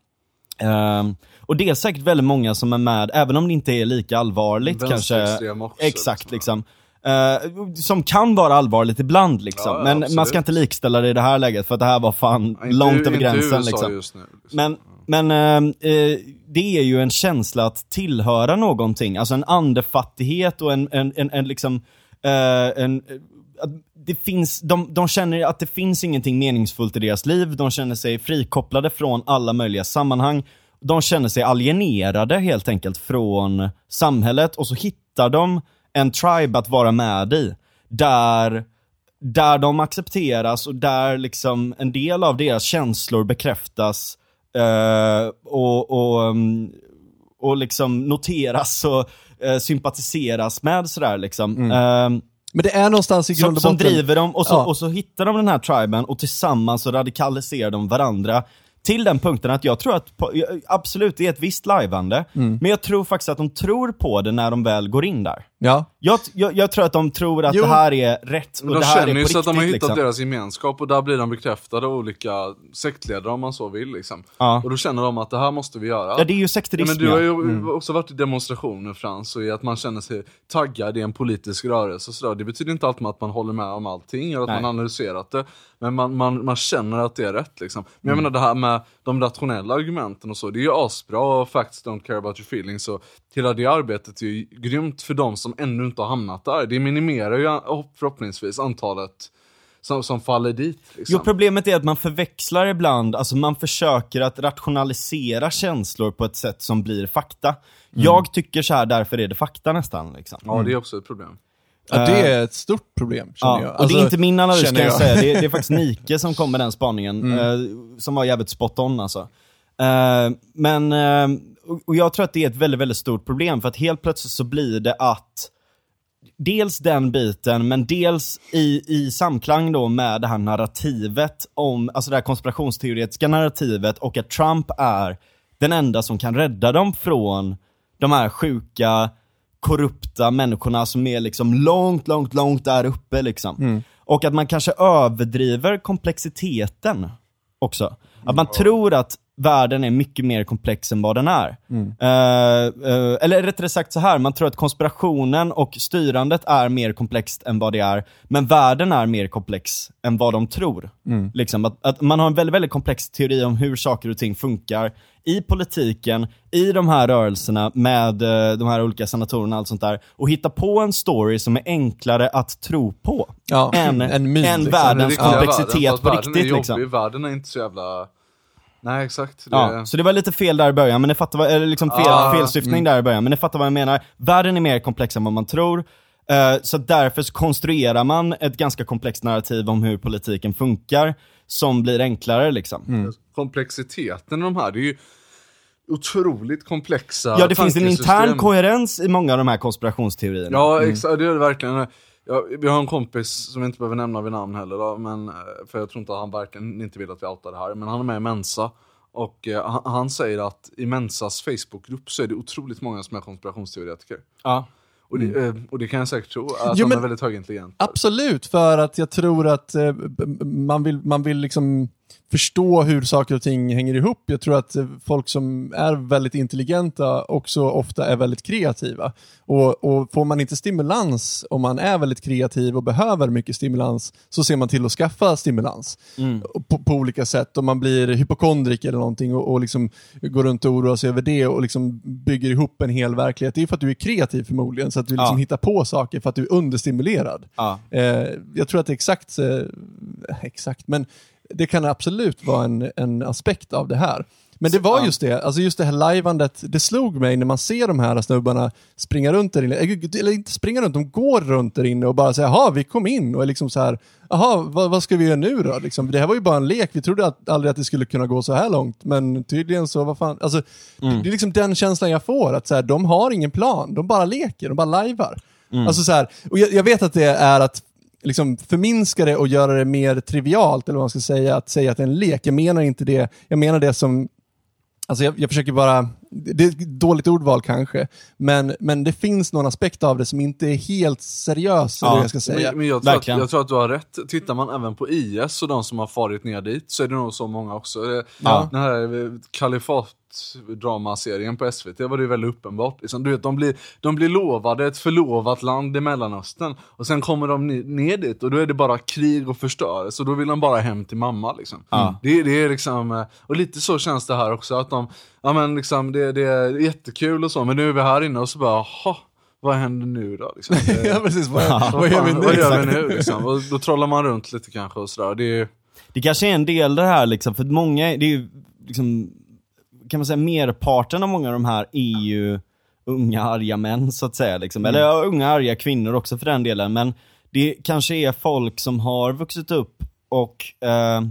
Speaker 2: Ehm, och det är säkert väldigt många som är med, även om det inte är lika allvarligt kanske.
Speaker 3: Också,
Speaker 2: Exakt
Speaker 3: liksom.
Speaker 2: Eh, som kan vara allvarligt ibland liksom.
Speaker 3: Ja,
Speaker 2: men
Speaker 3: absolut.
Speaker 2: man ska inte likställa det i det här läget för att det här var fan
Speaker 3: Ja, inte-
Speaker 2: långt över gränsen liksom.
Speaker 3: Liksom.
Speaker 2: Men, men ehm, eh, det är ju en känsla att tillhöra någonting, alltså en andefattighet och en, en, en, en liksom, eh, en, att det finns, de, de känner att det finns ingenting meningsfullt i deras liv, de känner sig frikopplade från alla möjliga sammanhang. De känner sig alienerade helt enkelt från samhället och så hittar de en tribe att vara med i. Där där de accepteras och där liksom en del av deras känslor bekräftas eh, och, och, mm, och liksom noteras och eh, sympatiseras med sådär liksom. Eh,
Speaker 1: Men det är någonstans i grund
Speaker 2: som,
Speaker 1: och
Speaker 2: som
Speaker 1: botten...
Speaker 2: driver dem och så,
Speaker 1: Ja.
Speaker 2: och så hittar de den här triben och tillsammans så radikaliserar de varandra. Till den punkten att jag tror att, på, absolut det är ett visst lajvande,
Speaker 1: Mm.
Speaker 2: men jag tror faktiskt att de tror på det när de väl går in där.
Speaker 1: Ja.
Speaker 2: Jag, jag, jag tror att de tror att
Speaker 1: Jo.
Speaker 2: det här är rätt och
Speaker 3: Men de
Speaker 2: det här är
Speaker 3: känner
Speaker 2: på
Speaker 3: ju så att de har
Speaker 2: riktigt,
Speaker 3: hittat
Speaker 2: liksom.
Speaker 3: deras gemenskap och där blir de bekräftade av olika sektledare om man så vill liksom.
Speaker 2: Ja.
Speaker 3: Och då känner de att det här måste vi göra.
Speaker 2: Ja det är ju
Speaker 3: Ja,
Speaker 2: sekterism
Speaker 3: men du har ju
Speaker 2: Mm.
Speaker 3: också varit i demonstrationer Frans, och i att man känner sig taggad i en politisk rörelse och sådär. Det betyder inte alltid att man håller med om allting eller att
Speaker 2: Nej.
Speaker 3: man analyserat det. Men man, man, man känner att det är rätt liksom. Men jag
Speaker 2: Mm.
Speaker 3: menar det här med de rationella argumenten och så, det är ju asbra och facts don't care about your feelings. Så hela det arbetet är ju grymt för de som ännu inte har hamnat där. Det minimerar ju förhoppningsvis antalet som, som faller dit. Liksom.
Speaker 2: Jo, problemet är att man förväxlar ibland, alltså man försöker att rationalisera känslor på ett sätt som blir fakta.
Speaker 3: Mm.
Speaker 2: Jag tycker så här, därför är det fakta nästan. Liksom.
Speaker 3: Ja, det är också ett problem.
Speaker 1: Ja, det är ett stort problem,
Speaker 2: Ja,
Speaker 1: jag.
Speaker 2: och det
Speaker 1: Alltså,
Speaker 2: är inte min analys kan jag,
Speaker 1: jag.
Speaker 2: säga, det är, det är *laughs* faktiskt Nike som kom med den spaningen, eh, som var jävligt spot on alltså. Eh, men, eh, och- och jag tror att det är ett väldigt, väldigt stort problem, för att helt plötsligt så blir det att Dels den biten, men dels i, i samklang då med det här narrativet om, alltså det här konspirationsteoretiska narrativet och att Trump är den enda som kan rädda dem från de här sjuka, korrupta människorna som är liksom långt, långt, långt där uppe liksom. Och att man kanske överdriver komplexiteten också. Att man tror att världen är mycket mer komplex än vad den är. Eh, eh, eller rättare sagt så här, man tror att konspirationen och styrandet är mer komplext än vad det är, men världen är mer komplex än vad de tror. Liksom, att, att man har en väldigt, väldigt komplex teori om hur saker och ting funkar i politiken, i de här rörelserna med eh, de här olika senatorerna och allt sånt där, och hitta på en story som är enklare att tro på
Speaker 1: Ja,
Speaker 2: än,
Speaker 1: en myt,
Speaker 2: än
Speaker 1: liksom.
Speaker 3: Den
Speaker 2: världens komplexitet
Speaker 3: världen,
Speaker 2: på
Speaker 3: världen
Speaker 2: riktigt.
Speaker 3: är jobbig,
Speaker 2: Liksom.
Speaker 3: Världen är inte så jävla... Nej exakt. Det...
Speaker 2: Ja, så det var lite fel där i början, men ni fattar vad, eller liksom fel,
Speaker 3: Ah,
Speaker 2: felsyftning där i början, men ni fattar vad jag menar. Världen är mer komplex än vad man tror, eh, så därför så konstruerar man ett ganska komplext narrativ om hur politiken funkar, som blir enklare liksom.
Speaker 3: Komplexiteten i de här, det är ju otroligt komplexa
Speaker 2: Ja, det finns en intern koherens i många av de här konspirationsteorierna.
Speaker 3: Ja, exakt, det är det verkligen. Ja, vi har en kompis som vi inte behöver nämna vid namn heller, då, men, eh, för jag tror inte att han verkligen inte vill att vi outar det här. Men han är med i Mensa. Och eh, han, han säger att i Mensas Facebookgrupp så är det otroligt många som är konspirationsteoretiker.
Speaker 2: Ja.
Speaker 3: Och det, eh, och det kan jag säkert tro, att
Speaker 1: Jo,
Speaker 3: de är väldigt högintelligenta.
Speaker 1: Absolut, för att jag tror att eh, man vill, man vill liksom förstå hur saker och ting hänger ihop. Jag tror att folk som är väldigt intelligenta också ofta är väldigt kreativa. Och, och får man inte stimulans om man är väldigt kreativ och behöver mycket stimulans så ser man till att skaffa stimulans på, på olika sätt. Om man blir hypokondrik eller någonting och, och liksom går runt och oroar sig över det och liksom bygger ihop en hel verklighet. Det är för att du är kreativ förmodligen, så att du liksom
Speaker 2: Ja.
Speaker 1: hittar på saker för att du är understimulerad.
Speaker 2: Ja.
Speaker 1: Eh, jag tror att det är exakt, eh, exakt, men det kan absolut vara en, en aspekt av det här. Men det var just det, alltså just det här lajvandet, det slog mig när man ser de här snubbarna springa runt där inne, eller inte springa runt, de går runt där inne och bara säger jaha, vi kom in. Och är liksom så här, jaha, vad, vad ska vi göra nu då? Liksom, det här var ju bara en lek, vi trodde att, aldrig att det skulle kunna gå så här långt, men tydligen så, vad fan, alltså, det är liksom den känslan jag får, att så här, de har ingen plan, de bara leker, de bara lajvar. Alltså så här, och jag, jag vet att det är att liksom förminska det och göra det mer trivialt, eller vad man ska säga, att säga att det är en lek. Jag menar inte det, jag menar det som Alltså jag, jag försöker bara, det är ett dåligt ordval kanske, men, men det finns någon aspekt av det som inte är helt seriös,
Speaker 2: Ja,
Speaker 1: jag ska säga.
Speaker 3: Men, men jag, tror att,
Speaker 2: Verkligen.
Speaker 3: jag tror att du har rätt. Tittar man även på IS och de som har farit ner dit så är det nog så många också. Det-
Speaker 2: Ja.
Speaker 3: Den här eh, kalifat-dramaserien på SVT var det ju väldigt uppenbart. Liksom, du vet, de, blir, de blir lovade ett förlovat land i Mellanöstern och sen kommer de ner dit och då är det bara krig och förstörelse och då vill de bara hem till mamma. Liksom.
Speaker 2: Ja.
Speaker 3: Det, det är liksom, eh, och lite så känns det här också. att de, ja, men liksom, det, det är jättekul och så, men nu är vi här inne och så bara, jaha, vad händer nu då? Liksom? Det- *laughs*
Speaker 1: ja, precis. Vad, vad
Speaker 3: vad,
Speaker 1: gör vi nu?
Speaker 3: vad gör vi nu liksom? Och då trollar man runt lite kanske och sådär. Det är,
Speaker 2: Det kanske är en del det här liksom, för många, det är ju liksom, kan man säga merparten av många av de här är ju unga arga män så att säga liksom. Eller ja, unga arga kvinnor också för den delen. Men det kanske är folk som har vuxit upp och eh,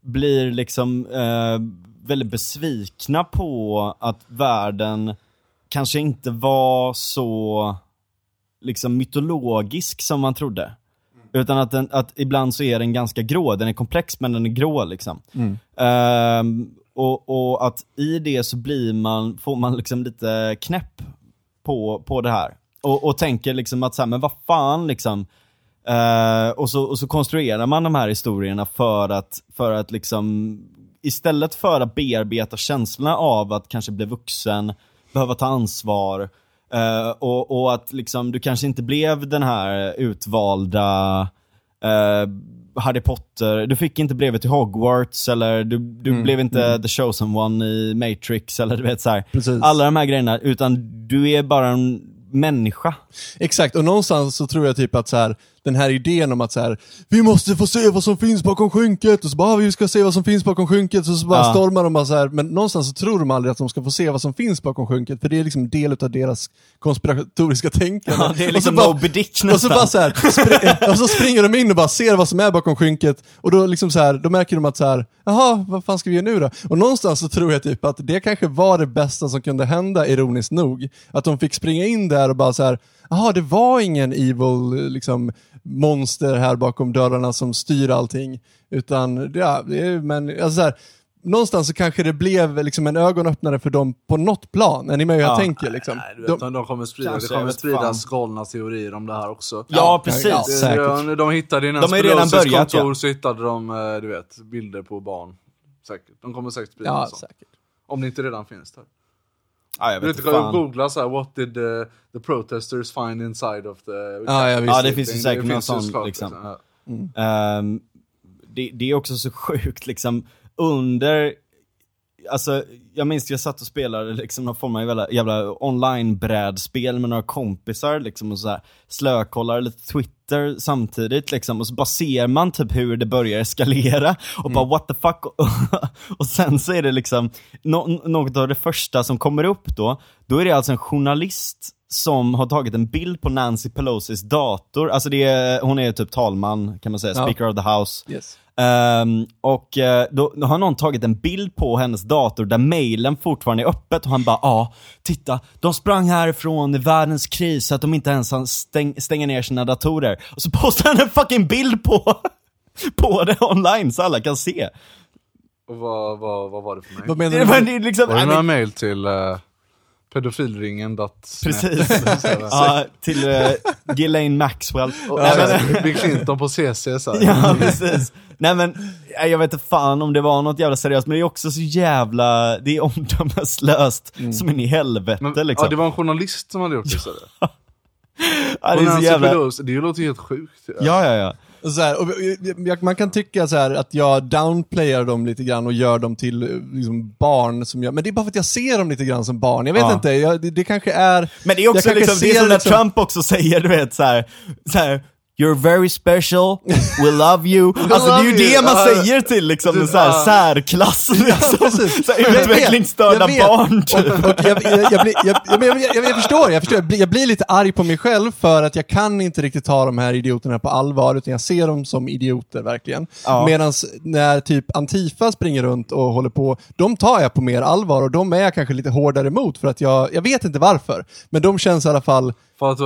Speaker 2: blir liksom eh, väldigt besvikna på att världen kanske inte var så liksom mytologisk som man trodde. Utan att, den, att ibland så är den ganska grå, den är komplex men den är grå liksom. Ehm, och, och att i det så blir man, får man liksom lite knäpp på, på det här. Och, och tänker liksom att så här, men vad fan liksom. Eh, och, så, och så konstruerar man de här historierna för att, för att liksom, istället för att bearbeta känslorna av att kanske bli vuxen, behöva ta ansvar, eh, och, och att liksom, du kanske inte blev den här utvalda eh, Harry Potter, du fick inte brevet till Hogwarts eller du, du blev inte the chosen one i Matrix eller du vet så här.
Speaker 1: Precis.
Speaker 2: Alla de här grejerna, utan du är bara en människa.
Speaker 1: Exakt, och någonstans så tror jag typ att så här, den här idén om att så här, vi måste få se vad som finns bakom skynket, och så bara, "Ah, vi ska se vad som finns bakom skynket, och så bara
Speaker 2: Ja.
Speaker 1: stormar de bara så här. men någonstans så tror de aldrig att de ska få se vad som finns bakom skynket, för det är liksom del av deras konspiratoriska tänkande.
Speaker 2: Ja, det är
Speaker 1: Och så
Speaker 2: liksom Moby Dick
Speaker 1: och så,
Speaker 2: nästan.
Speaker 1: bara så här, *laughs* och så springer de in och bara ser vad som är bakom skynket, och då, liksom så här, då märker de att så här, jaha, vad fan ska vi göra nu då? Och någonstans så tror jag typ att det kanske var det bästa som kunde hända, ironiskt nog. Att de fick springa in där och bara så här, jaha, det var ingen evil liksom, monster här bakom dörrarna som styr allting. Utan, ja, det är, men alltså så här, någonstans så kanske det blev liksom en ögonöppnare för dem på något plan. Är ni med hur jag
Speaker 2: Ja.
Speaker 1: tänker? Liksom?
Speaker 3: nej, vet,
Speaker 1: de,
Speaker 3: de, kommer sprida, det kommer spridas galna teorier om det här också.
Speaker 2: Ja, precis.
Speaker 1: ja,
Speaker 3: Det-
Speaker 1: säkert.
Speaker 3: De, de hittade i
Speaker 2: De har redan börjat,
Speaker 3: kontor
Speaker 2: ja.
Speaker 3: så hittade de eh, du vet, bilder på barn. Säkert. De kommer säkert sprida
Speaker 1: ja,
Speaker 3: sånt.
Speaker 1: säkert.
Speaker 3: Om det inte redan finns där.
Speaker 2: Ja, jag vet
Speaker 3: vet, du
Speaker 2: fan.
Speaker 3: googla så här, what did the, the protesters find inside of the...
Speaker 1: Ja, ja.
Speaker 2: Ja, det finns ju säkert någon sån, liksom.
Speaker 3: Ja.
Speaker 2: Ehm, det, det är också så *laughs* sjukt liksom, under, alltså jag minns jag satt och spelade liksom någon form av jävla, jävla online-brädspel med några kompisar liksom och så här slökollar lite Twitter samtidigt liksom och så bara ser man typ hur det börjar eskalera och bara what the fuck *laughs* och sen så är det liksom nå- något av det första som kommer upp då, då är det alltså en journalist som har tagit en bild på Nancy Pelosis dator, alltså det är, hon är typ talman kan man säga,
Speaker 1: Ja.
Speaker 2: speaker of the house.
Speaker 1: Yes.
Speaker 2: Ehm, och eh, då, då har någon tagit en bild på hennes dator där mailen fortfarande är öppet och han bara ja, titta, de sprang härifrån i världens kris så att de inte ens har stäng, stänga ner sina datorer. Och så postar han en fucking bild på, *laughs* på det online så alla kan se.
Speaker 3: Och vad, vad, vad var det för mig?
Speaker 1: Vad menar
Speaker 2: Det
Speaker 1: du?
Speaker 2: var, det är liksom,
Speaker 3: Var det några
Speaker 2: det-
Speaker 3: mail till uh, pedofilringen?
Speaker 2: Precis. *laughs* ja, till uh, Ghislaine Maxwell. Nej, men-
Speaker 3: Bill Clinton på CC så.
Speaker 2: Ja, precis. Nej men, nej, jag vet inte fan om det var något jävla seriöst, men det är också så jävla, det är omdömeslöst som in i helvete
Speaker 3: Men,
Speaker 2: liksom.
Speaker 3: Ja, det var en journalist som hade gjort det istället. *laughs*
Speaker 2: Ja,
Speaker 3: Och
Speaker 2: det är så jävla...
Speaker 3: Det låter ju helt sjukt. Ja.
Speaker 2: Ja, ja, ja.
Speaker 1: Och Så här, och jag, man kan tycka så här att jag downplayar dem lite grann och gör dem till eh, liksom, barn, som jag, men det är bara för att jag ser dem lite grann som barn. Jag vet
Speaker 2: Ja.
Speaker 1: inte, jag, det, det kanske är...
Speaker 2: Men det är också liksom, det är som när
Speaker 1: liksom-
Speaker 2: Trump också säger, du vet såhär, så här, You're very special, we love you. *laughs* Alltså det är ju det man säger till liksom en så här särklass liksom. Så här, utvecklingsstörda barn.
Speaker 1: Och, och jag, jag, jag, blir, jag, jag, jag, jag, jag förstår, jag förstår. Jag blir, jag blir lite arg på mig själv för att jag kan inte riktigt ta de här idioterna på allvar, utan jag ser dem som idioter verkligen.
Speaker 2: Ja.
Speaker 1: Medan när typ Antifa springer runt och håller på, de tar jag på mer allvar och de är jag kanske lite hårdare emot för att jag, jag vet inte varför. Men de känns i alla fall,
Speaker 3: För att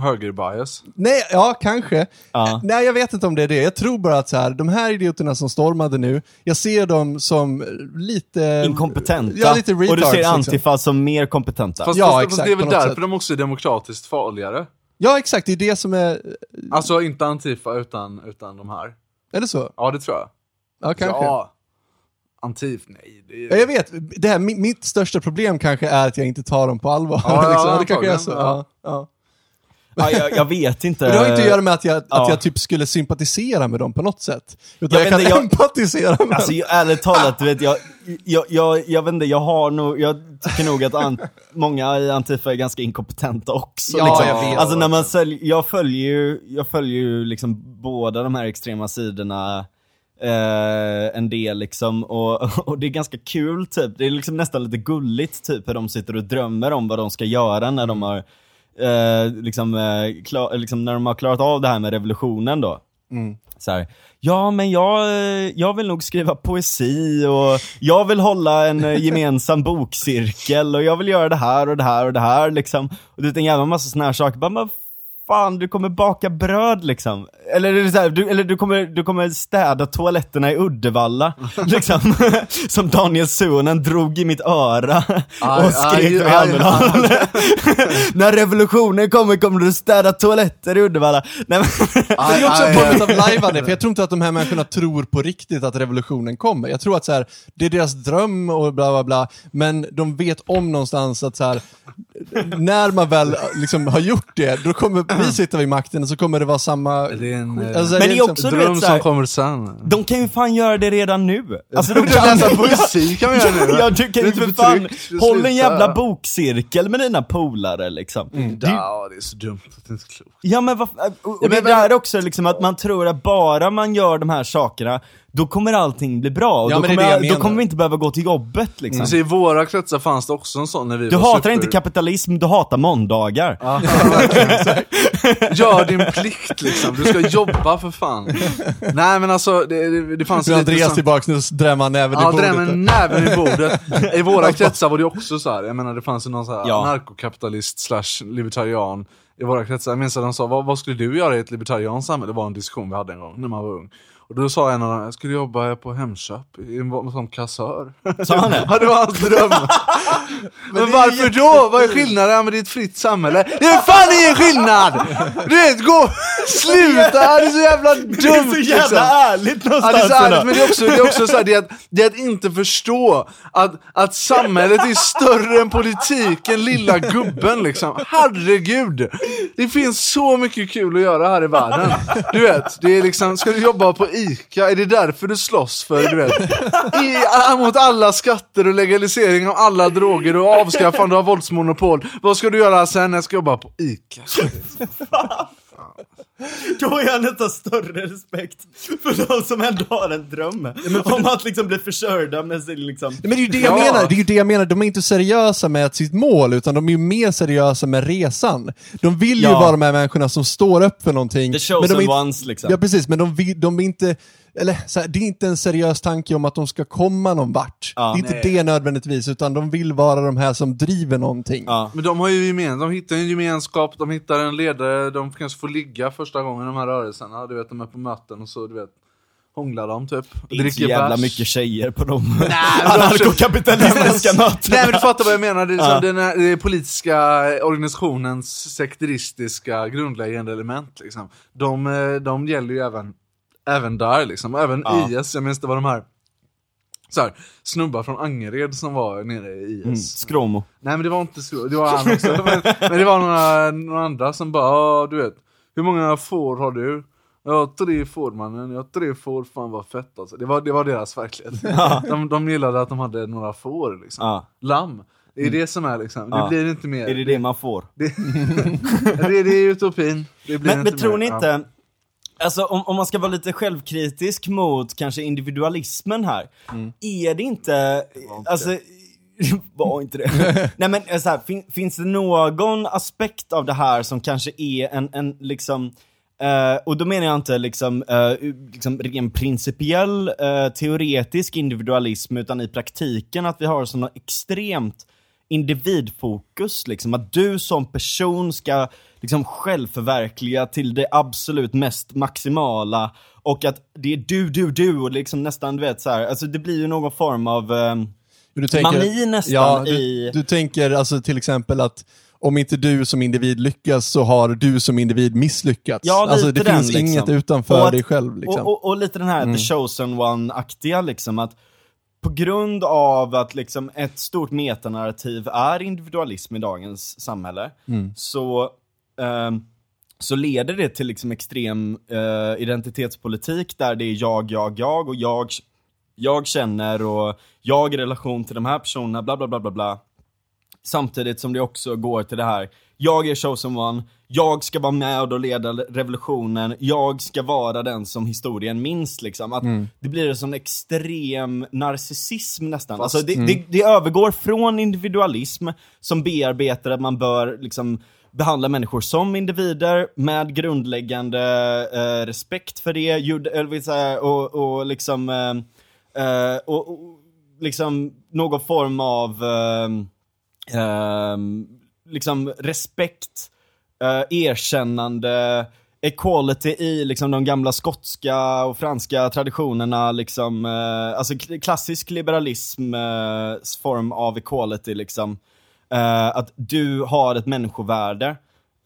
Speaker 3: högerbias.
Speaker 1: Nej, ja kanske.
Speaker 2: Ja.
Speaker 1: Nej, jag vet inte om det är det. Jag tror bara att så här, de här idioterna som stormade nu, jag ser dem som lite...
Speaker 2: Inkompetenta.
Speaker 1: Ja, lite
Speaker 2: och du
Speaker 1: retards,
Speaker 2: ser
Speaker 1: liksom.
Speaker 2: Antifa som mer kompetenta.
Speaker 3: Fast,
Speaker 1: Ja,
Speaker 3: fast, fast
Speaker 1: exakt,
Speaker 3: det är väl därför
Speaker 1: sätt.
Speaker 3: de också är demokratiskt farligare.
Speaker 1: Ja, exakt. Det är det som är...
Speaker 3: Alltså inte Antifa utan, utan de här.
Speaker 1: Är det så?
Speaker 3: Ja, det tror jag.
Speaker 1: Ja, kanske.
Speaker 3: Ja. Antif, nej. Det
Speaker 1: Ja,
Speaker 3: är...
Speaker 1: jag vet. Det här, mi- mitt största problem kanske är att jag inte tar dem på allvar.
Speaker 3: Ja, ja, *laughs*
Speaker 1: liksom. Det kanske är så. Ja, ja.
Speaker 2: Ja, jag, jag vet inte.
Speaker 1: Men det har inte att göra med att jag,
Speaker 2: ja.
Speaker 1: att jag typ skulle sympatisera med dem på något sätt. Utan
Speaker 2: Jag
Speaker 1: jag, kan
Speaker 2: inte, jag-
Speaker 1: empatisera med
Speaker 2: Alltså
Speaker 1: dem.
Speaker 2: ärligt talat, du vet, jag, jag, jag, jag vet inte, jag har nog, jag tycker nog att an, många i Antifa är ganska inkompetenta också.
Speaker 1: Ja,
Speaker 2: liksom.
Speaker 1: jag vet.
Speaker 2: Alltså när man säljer, jag följer ju, jag följer ju liksom båda de här extrema sidorna eh, en del liksom, och, och det är ganska kul typ, det är liksom nästan lite gulligt typ hur de sitter och drömmer om vad de ska göra när de har, eh, liksom, eh, klar, liksom när de har klarat av det här med revolutionen då. Så här, ja men jag, eh, jag vill nog skriva poesi och jag vill hålla en eh, gemensam *laughs* bokcirkel och jag vill göra det här och det här och det här liksom. Och du vet en jävla massa såna här saker, bara, fan du kommer baka bröd liksom. Eller, är det så här, du, eller du, kommer, du kommer städa toaletterna i Uddevalla, *laughs* liksom. *laughs* Som Daniel Suhonen drog i mitt öra
Speaker 3: Aj,
Speaker 2: och skrek
Speaker 3: aj,
Speaker 2: i
Speaker 3: aj,
Speaker 2: Almedalen. *laughs* När revolutionen kommer kommer du städa toaletter i Uddevalla. Nej, men,
Speaker 1: Det är också en
Speaker 3: aj,
Speaker 1: form av lajvande, för jag tror inte att de här människorna tror på riktigt att revolutionen kommer. Jag tror att så här, det är deras dröm och bla bla bla, men de vet om någonstans att så här, när man väl liksom har gjort det, då kommer vi sitta vid makten och så kommer det vara samma...
Speaker 3: Det är en eh,
Speaker 1: Alltså,
Speaker 2: Men det är
Speaker 1: liksom-
Speaker 2: också- du
Speaker 3: dröm
Speaker 2: vet,
Speaker 3: som kommer sen.
Speaker 2: De kan ju fan göra det redan nu. Alltså de *laughs*
Speaker 3: Du kan läsa poesi kan vi göra nu. *laughs*
Speaker 2: Ja, du kan
Speaker 3: Det
Speaker 2: ju för fan,
Speaker 3: förtryckt,
Speaker 2: håll en jävla bokcirkel med dina polare liksom.
Speaker 3: Ja, det är så dumt att det inte är klokt.
Speaker 2: Ja men vad, och, och
Speaker 3: Ja,
Speaker 2: det
Speaker 3: men-
Speaker 2: där är också liksom att man tror att bara man gör de här sakerna, då kommer allting bli bra. Och
Speaker 1: Ja,
Speaker 2: då, kommer,
Speaker 1: det jag
Speaker 2: då kommer vi inte behöva gå till jobbet liksom.
Speaker 3: Så I våra kretsar fanns det också en sån när vi
Speaker 2: Du
Speaker 3: var
Speaker 2: hatar
Speaker 3: super...
Speaker 2: inte kapitalism, du hatar måndagar.
Speaker 3: Ja, *laughs* exakt. Gör din plikt liksom, du ska jobba för fan. Nej men alltså, det, det, det fanns
Speaker 1: Så Andreas tillbaks, nu drämmer han näven i
Speaker 3: Ja,
Speaker 1: bordet.
Speaker 3: drämmer näven i bordet. I våra *laughs* kretsar var det också så här. jag menar det fanns ju någon så här
Speaker 2: Ja.
Speaker 3: narkokapitalist slash libertarian i våra kretsar. Jag minns att de sa, vad, vad skulle du göra i ett libertarianskt samhälle? Det var en diskussion vi hade en gång när man var ung. Och då sa en av dem, jag skulle jobba på Hemköp, en- som kassör.
Speaker 2: Sa han det? *laughs*
Speaker 3: Ja, det var hans dröm. *laughs* men varför då? Vad är skillnaden? Ja, men det är ett fritt samhälle. Det är fan ingen skillnad! Du vet, gå, *laughs* sluta! Det är så jävla dumt
Speaker 2: Det är så jävla
Speaker 3: liksom.
Speaker 2: ärligt
Speaker 3: Ja, det är
Speaker 2: någonstans.
Speaker 3: så ärligt, men det är också, det är också så här, det är, att, det är att inte förstå att, att samhället är större än politiken, lilla gubben liksom. Herregud! Det finns så mycket kul att göra här i världen. Du vet, det är liksom, ska du jobba på ICA, är det därför du slåss för, du vet, i, äh, mot alla skatter och legalisering av alla droger och avskaffande av våldsmonopol. Vad ska du göra sen? Jag ska jobba på ICA.
Speaker 2: Då har jag nästan större respekt för de som ändå har en dröm om att liksom bli försörjda med sin liksom...
Speaker 1: Men det är ju det jag
Speaker 3: Ja.
Speaker 1: menar, det är ju det jag menar, de är inte seriösa med sitt mål, utan de är ju mer seriösa med resan. De vill ju
Speaker 2: Ja.
Speaker 1: vara de här människorna som står upp för någonting.
Speaker 2: The
Speaker 1: men
Speaker 2: chosen
Speaker 1: de är inte,
Speaker 2: ones liksom.
Speaker 1: Ja precis, men de, vill, de är inte, eller så här, det är inte en seriös tanke om att de ska komma någon vart.
Speaker 2: Ja.
Speaker 1: det är inte
Speaker 3: Nej.
Speaker 1: det nödvändigtvis, utan de vill vara de här som driver någonting.
Speaker 2: Ja.
Speaker 3: Men de har ju gemen, de hittar en gemenskap, de hittar en ledare, de kanske får ligga första gången de här rörelserna. Du vet, de är på möten och så, du vet, hånglar de typ.
Speaker 2: Det är inte så jävla
Speaker 3: bärs.
Speaker 2: mycket tjejer på de
Speaker 3: de- *laughs*
Speaker 2: anarkokapitalistiska mötena. *laughs*
Speaker 3: Nej men du fattar vad jag menar, det är liksom
Speaker 2: Ja.
Speaker 3: den här, det är politiska organisationens sekteristiska grundläggande element liksom. De, eh, de gäller ju även, även där liksom, även
Speaker 2: Ja.
Speaker 3: IS, jag minns det var de här så här, snubbar från Angered som var nere i IS.
Speaker 2: Mm, skromo.
Speaker 3: Nej men det var inte så, det var han också. men, *laughs* men det var några, några andra som bara, ja du vet, hur många får har du? Jag har tre får mannen, jag har tre får, fan vad fett alltså. Det var, det var deras verklighet. *laughs* De, de gillade att de hade några får liksom.
Speaker 2: Ja.
Speaker 3: Lamm. Det är det som är liksom, det
Speaker 2: Ja.
Speaker 3: blir inte mer.
Speaker 2: Är det det man får?
Speaker 3: det, *laughs* det, det är utopin. Det blir
Speaker 2: Men, men tror ni inte, alltså om, om man ska vara lite självkritisk mot kanske individualismen här, är det inte, alltså, *laughs* var inte det. *laughs* Nej men så här, fin, finns det någon aspekt av det här som kanske är en, en liksom, eh, och då menar jag inte liksom, eh, liksom ren principiell eh, teoretisk individualism, utan i praktiken att vi har sådana extremt individfokus, liksom. Att du som person ska liksom självförverkliga till det absolut mest maximala och att det är du, du, du och liksom nästan du vet så här, alltså det blir ju någon form av eh,
Speaker 1: Du tänker,
Speaker 2: mani nästan
Speaker 1: ja, du,
Speaker 2: i...
Speaker 1: Du tänker alltså till exempel att om inte du som individ lyckas så har du som individ misslyckats.
Speaker 2: Ja, lite
Speaker 1: alltså det
Speaker 2: den,
Speaker 1: finns
Speaker 2: liksom.
Speaker 1: inget utanför
Speaker 2: att-
Speaker 1: dig själv. Liksom.
Speaker 2: Och, och, och lite den här the chosen one-aktiga liksom att på grund av att liksom ett stort metanarrativ är individualism i dagens samhälle, så, ehm, så leder det till liksom extrem eh, identitetspolitik där det är jag, jag, jag och jag, jag känner och jag i relation till de här personerna, bla bla bla bla bla. Samtidigt som det också går till det här, jag är chosen one, jag ska vara med och leda revolutionen, jag ska vara den som historien minns liksom. Att Det blir en sån extrem narcissism nästan. Alltså det, det, det övergår från individualism som bearbetar att man bör liksom behandla människor som individer med grundläggande eh, respekt för det, eller och, och liksom eh, eh, och, och liksom någon form av ehm, ehm, liksom respekt, eh, erkännande, equality i liksom de gamla skotska och franska traditionerna, liksom, eh, alltså klassisk liberalism eh, form av equality liksom. Eh, att du har ett människovärde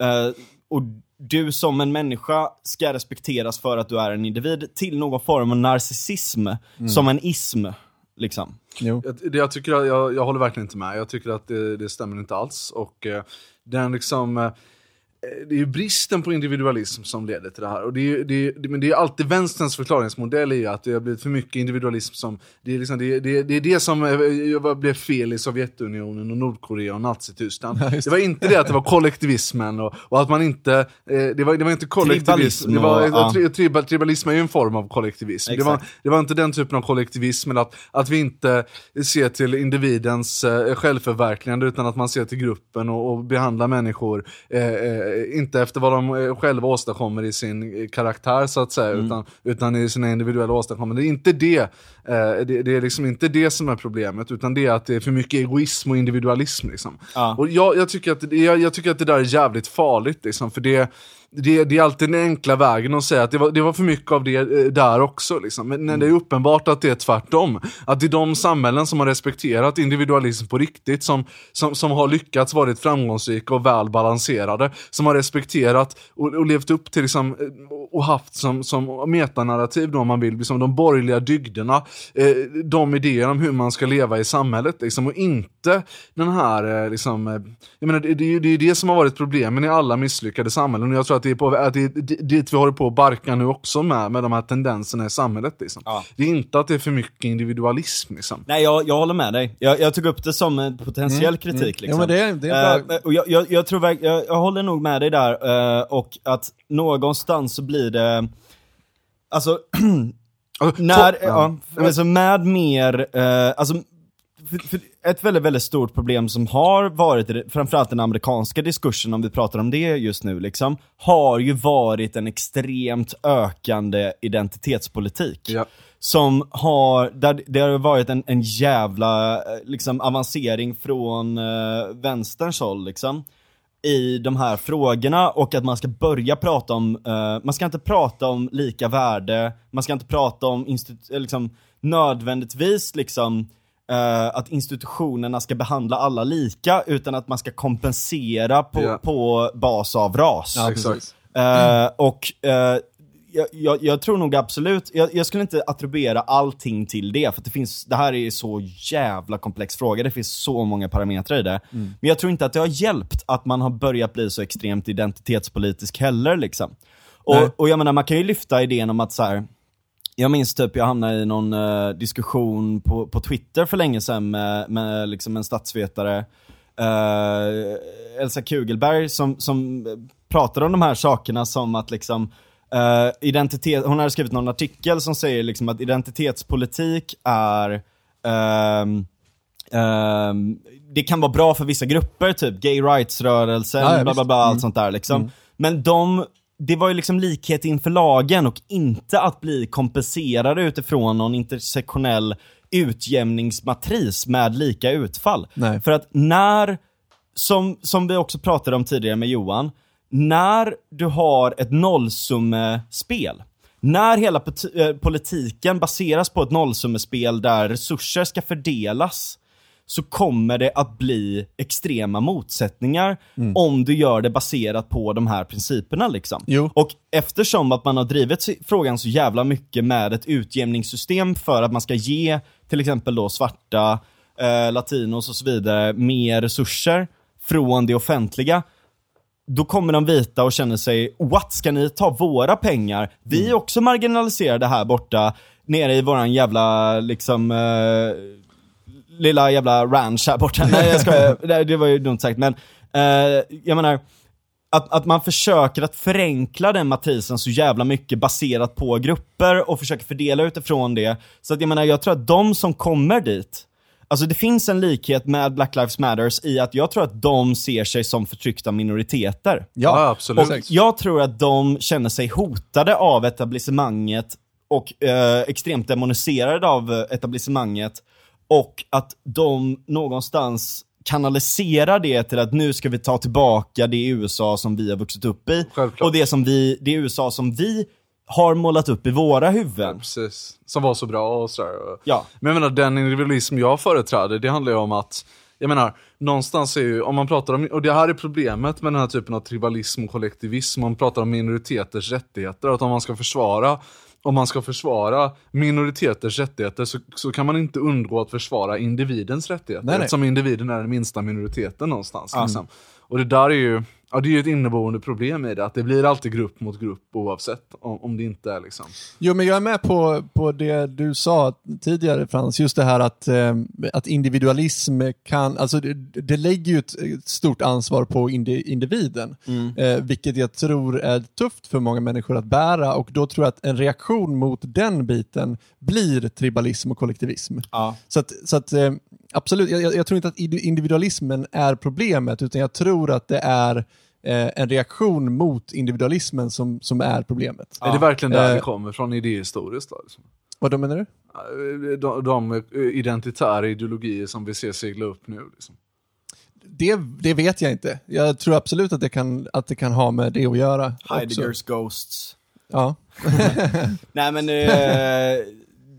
Speaker 2: eh, och du som en människa ska respekteras för att du är en individ till någon form av narcissism, som en ism. Liksom.
Speaker 1: Jo.
Speaker 3: Jag, det jag, tycker, jag, jag håller verkligen inte med. Jag tycker att det, det stämmer inte alls. Och eh, den liksom... Eh, det är ju bristen på individualism som leder till det här. Och det är, det är, men det är alltid vänsterns förklaringsmodell är ju att det har blivit för mycket individualism. Som, det, är liksom, det, det, det är det som eh, blev fel i Sovjetunionen och Nordkorea och Nazityskland. *laughs* det var inte det att det var kollektivismen och, och att man inte... Eh, det, var, det var inte kollektivism.
Speaker 2: Tribalism
Speaker 3: Det var,
Speaker 2: och- ja.
Speaker 3: tri, tribalism är ju en form av kollektivism. Det var, det var inte den typen av kollektivism, men att, att vi inte ser till individens eh, självförverkligande utan att man ser till gruppen och, och behandlar människor, eh, inte efter vad de eh, själva åstadkommer i sin eh, karaktär så att säga,
Speaker 2: Mm.
Speaker 3: utan, utan i sina individuella åstadkommande. Det är inte det, eh, det, det är liksom inte det som är problemet, utan det är att det är för mycket egoism och individualism. Liksom.
Speaker 2: Ja.
Speaker 3: Och jag, jag, tycker att, jag, jag tycker att det där är jävligt farligt, liksom, för det det, det är alltid den enkla vägen att säga att det var, det var för mycket av det eh, där också. Liksom. Men när det är uppenbart att det är tvärtom. Att det är de samhällen som har respekterat individualism på riktigt, som, som, som har lyckats varit framgångsrika och väl balanserade, som har respekterat och, och levt upp till liksom, eh, och haft som, som metanarrativ då om man vill, liksom de borgerliga dygderna, eh, de idéer om hur man ska leva i samhället. Liksom, och inte den här, eh, liksom, eh, jag menar, det, det, det är ju det som har varit problemen i alla misslyckade samhällen. Och jag tror att det är, på, att det är di- dit vi håller på att barka nu också med, med de här tendenserna i samhället. Liksom.
Speaker 2: Ja.
Speaker 3: Det är inte att det är för mycket individualism. Liksom.
Speaker 2: Nej, jag, jag håller med dig. Jag, jag tog upp det som en potentiell kritik. Liksom.
Speaker 1: Jo, men det är- det är bra.
Speaker 2: Eh, och jag, jag, jag tror jag, jag håller nog med dig där, eh, och att någonstans så blir det, alltså, *clears throat*
Speaker 3: Alltså,
Speaker 2: när, ja, alltså med mer, eh, alltså, ett väldigt, väldigt stort problem som har varit, framförallt den amerikanska diskursen, om vi pratar om det just nu, liksom, har ju varit en extremt ökande identitetspolitik
Speaker 3: Ja.
Speaker 2: som har, där det har varit en, en jävla eh, liksom, avancering från uh, vänsterns håll liksom, i de här frågorna och att man ska börja prata om, eh, man ska inte prata om lika värde, man ska inte prata om institu- eh, liksom, nödvändigtvis liksom, eh, att institutionerna ska behandla alla lika, utan att man ska kompensera på,
Speaker 3: Ja.
Speaker 2: på bas av ras.
Speaker 1: Ja,
Speaker 3: Exakt.
Speaker 2: Eh, och eh, jag, jag, jag tror nog absolut, jag, jag skulle inte attribuera allting till det, för att det finns, det här är så jävla komplex fråga, det finns så många parametrar i det. Men jag tror inte att det har hjälpt att man har börjat bli så extremt identitetspolitisk heller liksom. Och, och jag menar, man kan ju lyfta idén om att så här. Jag minns typ, jag hamnade i någon eh, diskussion på, på Twitter för länge sedan med, med liksom en statsvetare, eh, Elsa Kugelberg, som, som pratade om de här sakerna som att liksom eh, identitet, hon hade skrivit någon artikel som säger liksom att identitetspolitik är ehm, ehm, det kan vara bra för vissa grupper, typ gay rights-rörelsen,
Speaker 1: Ja, ja,
Speaker 2: bla bla bla, allt sånt där liksom. Men de det var ju liksom likhet inför lagen och inte att bli kompenserade utifrån någon intersektionell utjämningsmatris med lika utfall.
Speaker 1: Nej.
Speaker 2: För att när, som, som vi också pratade om tidigare med Johan, när du har ett nollsummespel, när hela eh, politiken baseras på ett nollsummespel där resurser ska fördelas, så kommer det att bli extrema motsättningar om du gör det baserat på de här principerna. Liksom.
Speaker 1: Jo.
Speaker 2: Och eftersom att man har drivit frågan så jävla mycket med ett utjämningssystem för att man ska ge till exempel då svarta, eh, latinos och så vidare mer resurser från det offentliga, då kommer de vita och känner sig, what, ska ni ta våra pengar? Vi är också marginaliserade här borta, nere i våran jävla, liksom, eh, lilla jävla ranch här borta. Nej jag skojar, *laughs* det, var ju dumt sagt men, eh, jag menar, att, att man försöker att förenkla den matrisen så jävla mycket baserat på grupper och försöker fördela utifrån det. Så att jag menar, jag tror att de som kommer dit, Alltså det finns en likhet med Black Lives Matters i att jag tror att de ser sig som förtryckta minoriteter.
Speaker 3: Ja, absolut.
Speaker 2: Och jag tror att de känner sig hotade av etablissemanget och eh, extremt demoniserade av eh, etablissemanget. Och att de någonstans kanaliserar det till att nu ska vi ta tillbaka det USA som vi har vuxit upp i.
Speaker 3: Självklart.
Speaker 2: Och det, som vi, det USA som vi har målat upp i våra huvuden.
Speaker 3: Precis. Som var så bra och sådär.
Speaker 2: Ja.
Speaker 3: Men jag menar, den individualism jag företräder, det handlar ju om att, jag menar, någonstans är ju, om man pratar om, och det här är problemet med den här typen av tribalism och kollektivism, om man pratar om minoriteters rättigheter, att om man ska försvara om man ska försvara minoriteters rättigheter så, så kan man inte undgå att försvara individens rättigheter.
Speaker 1: Nej, nej.
Speaker 3: Eftersom individen är den minsta minoriteten någonstans. Liksom. Och det där är ju, ja, det är ju ett inneboende problem i det, att det blir alltid grupp mot grupp oavsett om, om det inte är liksom.
Speaker 1: Jo, men jag är med på, på det du sa tidigare Frans, just det här att, eh, att individualism kan, alltså det, det lägger ju ett, ett stort ansvar på indi, individen, eh, vilket jag tror är tufft för många människor att bära och då tror jag att en reaktion mot den biten blir tribalism och kollektivism.
Speaker 2: Ja.
Speaker 1: Så att, så att eh, absolut, jag, jag tror inte att indi- individualismen är problemet, utan jag tror att det är eh, en reaktion mot individualismen som, som är problemet.
Speaker 3: Är det verkligen där
Speaker 1: Eh,
Speaker 3: det kommer från idéhistoriskt då? Liksom?
Speaker 1: Vad då menar du?
Speaker 3: De, de identitära ideologier som vi ser segla upp nu. Liksom.
Speaker 1: Det, det vet jag inte. Jag tror absolut att det kan, att det kan ha med det att göra. också.
Speaker 2: Heideggers Ghosts.
Speaker 1: Ja. *laughs*
Speaker 2: Nej men *laughs* eh,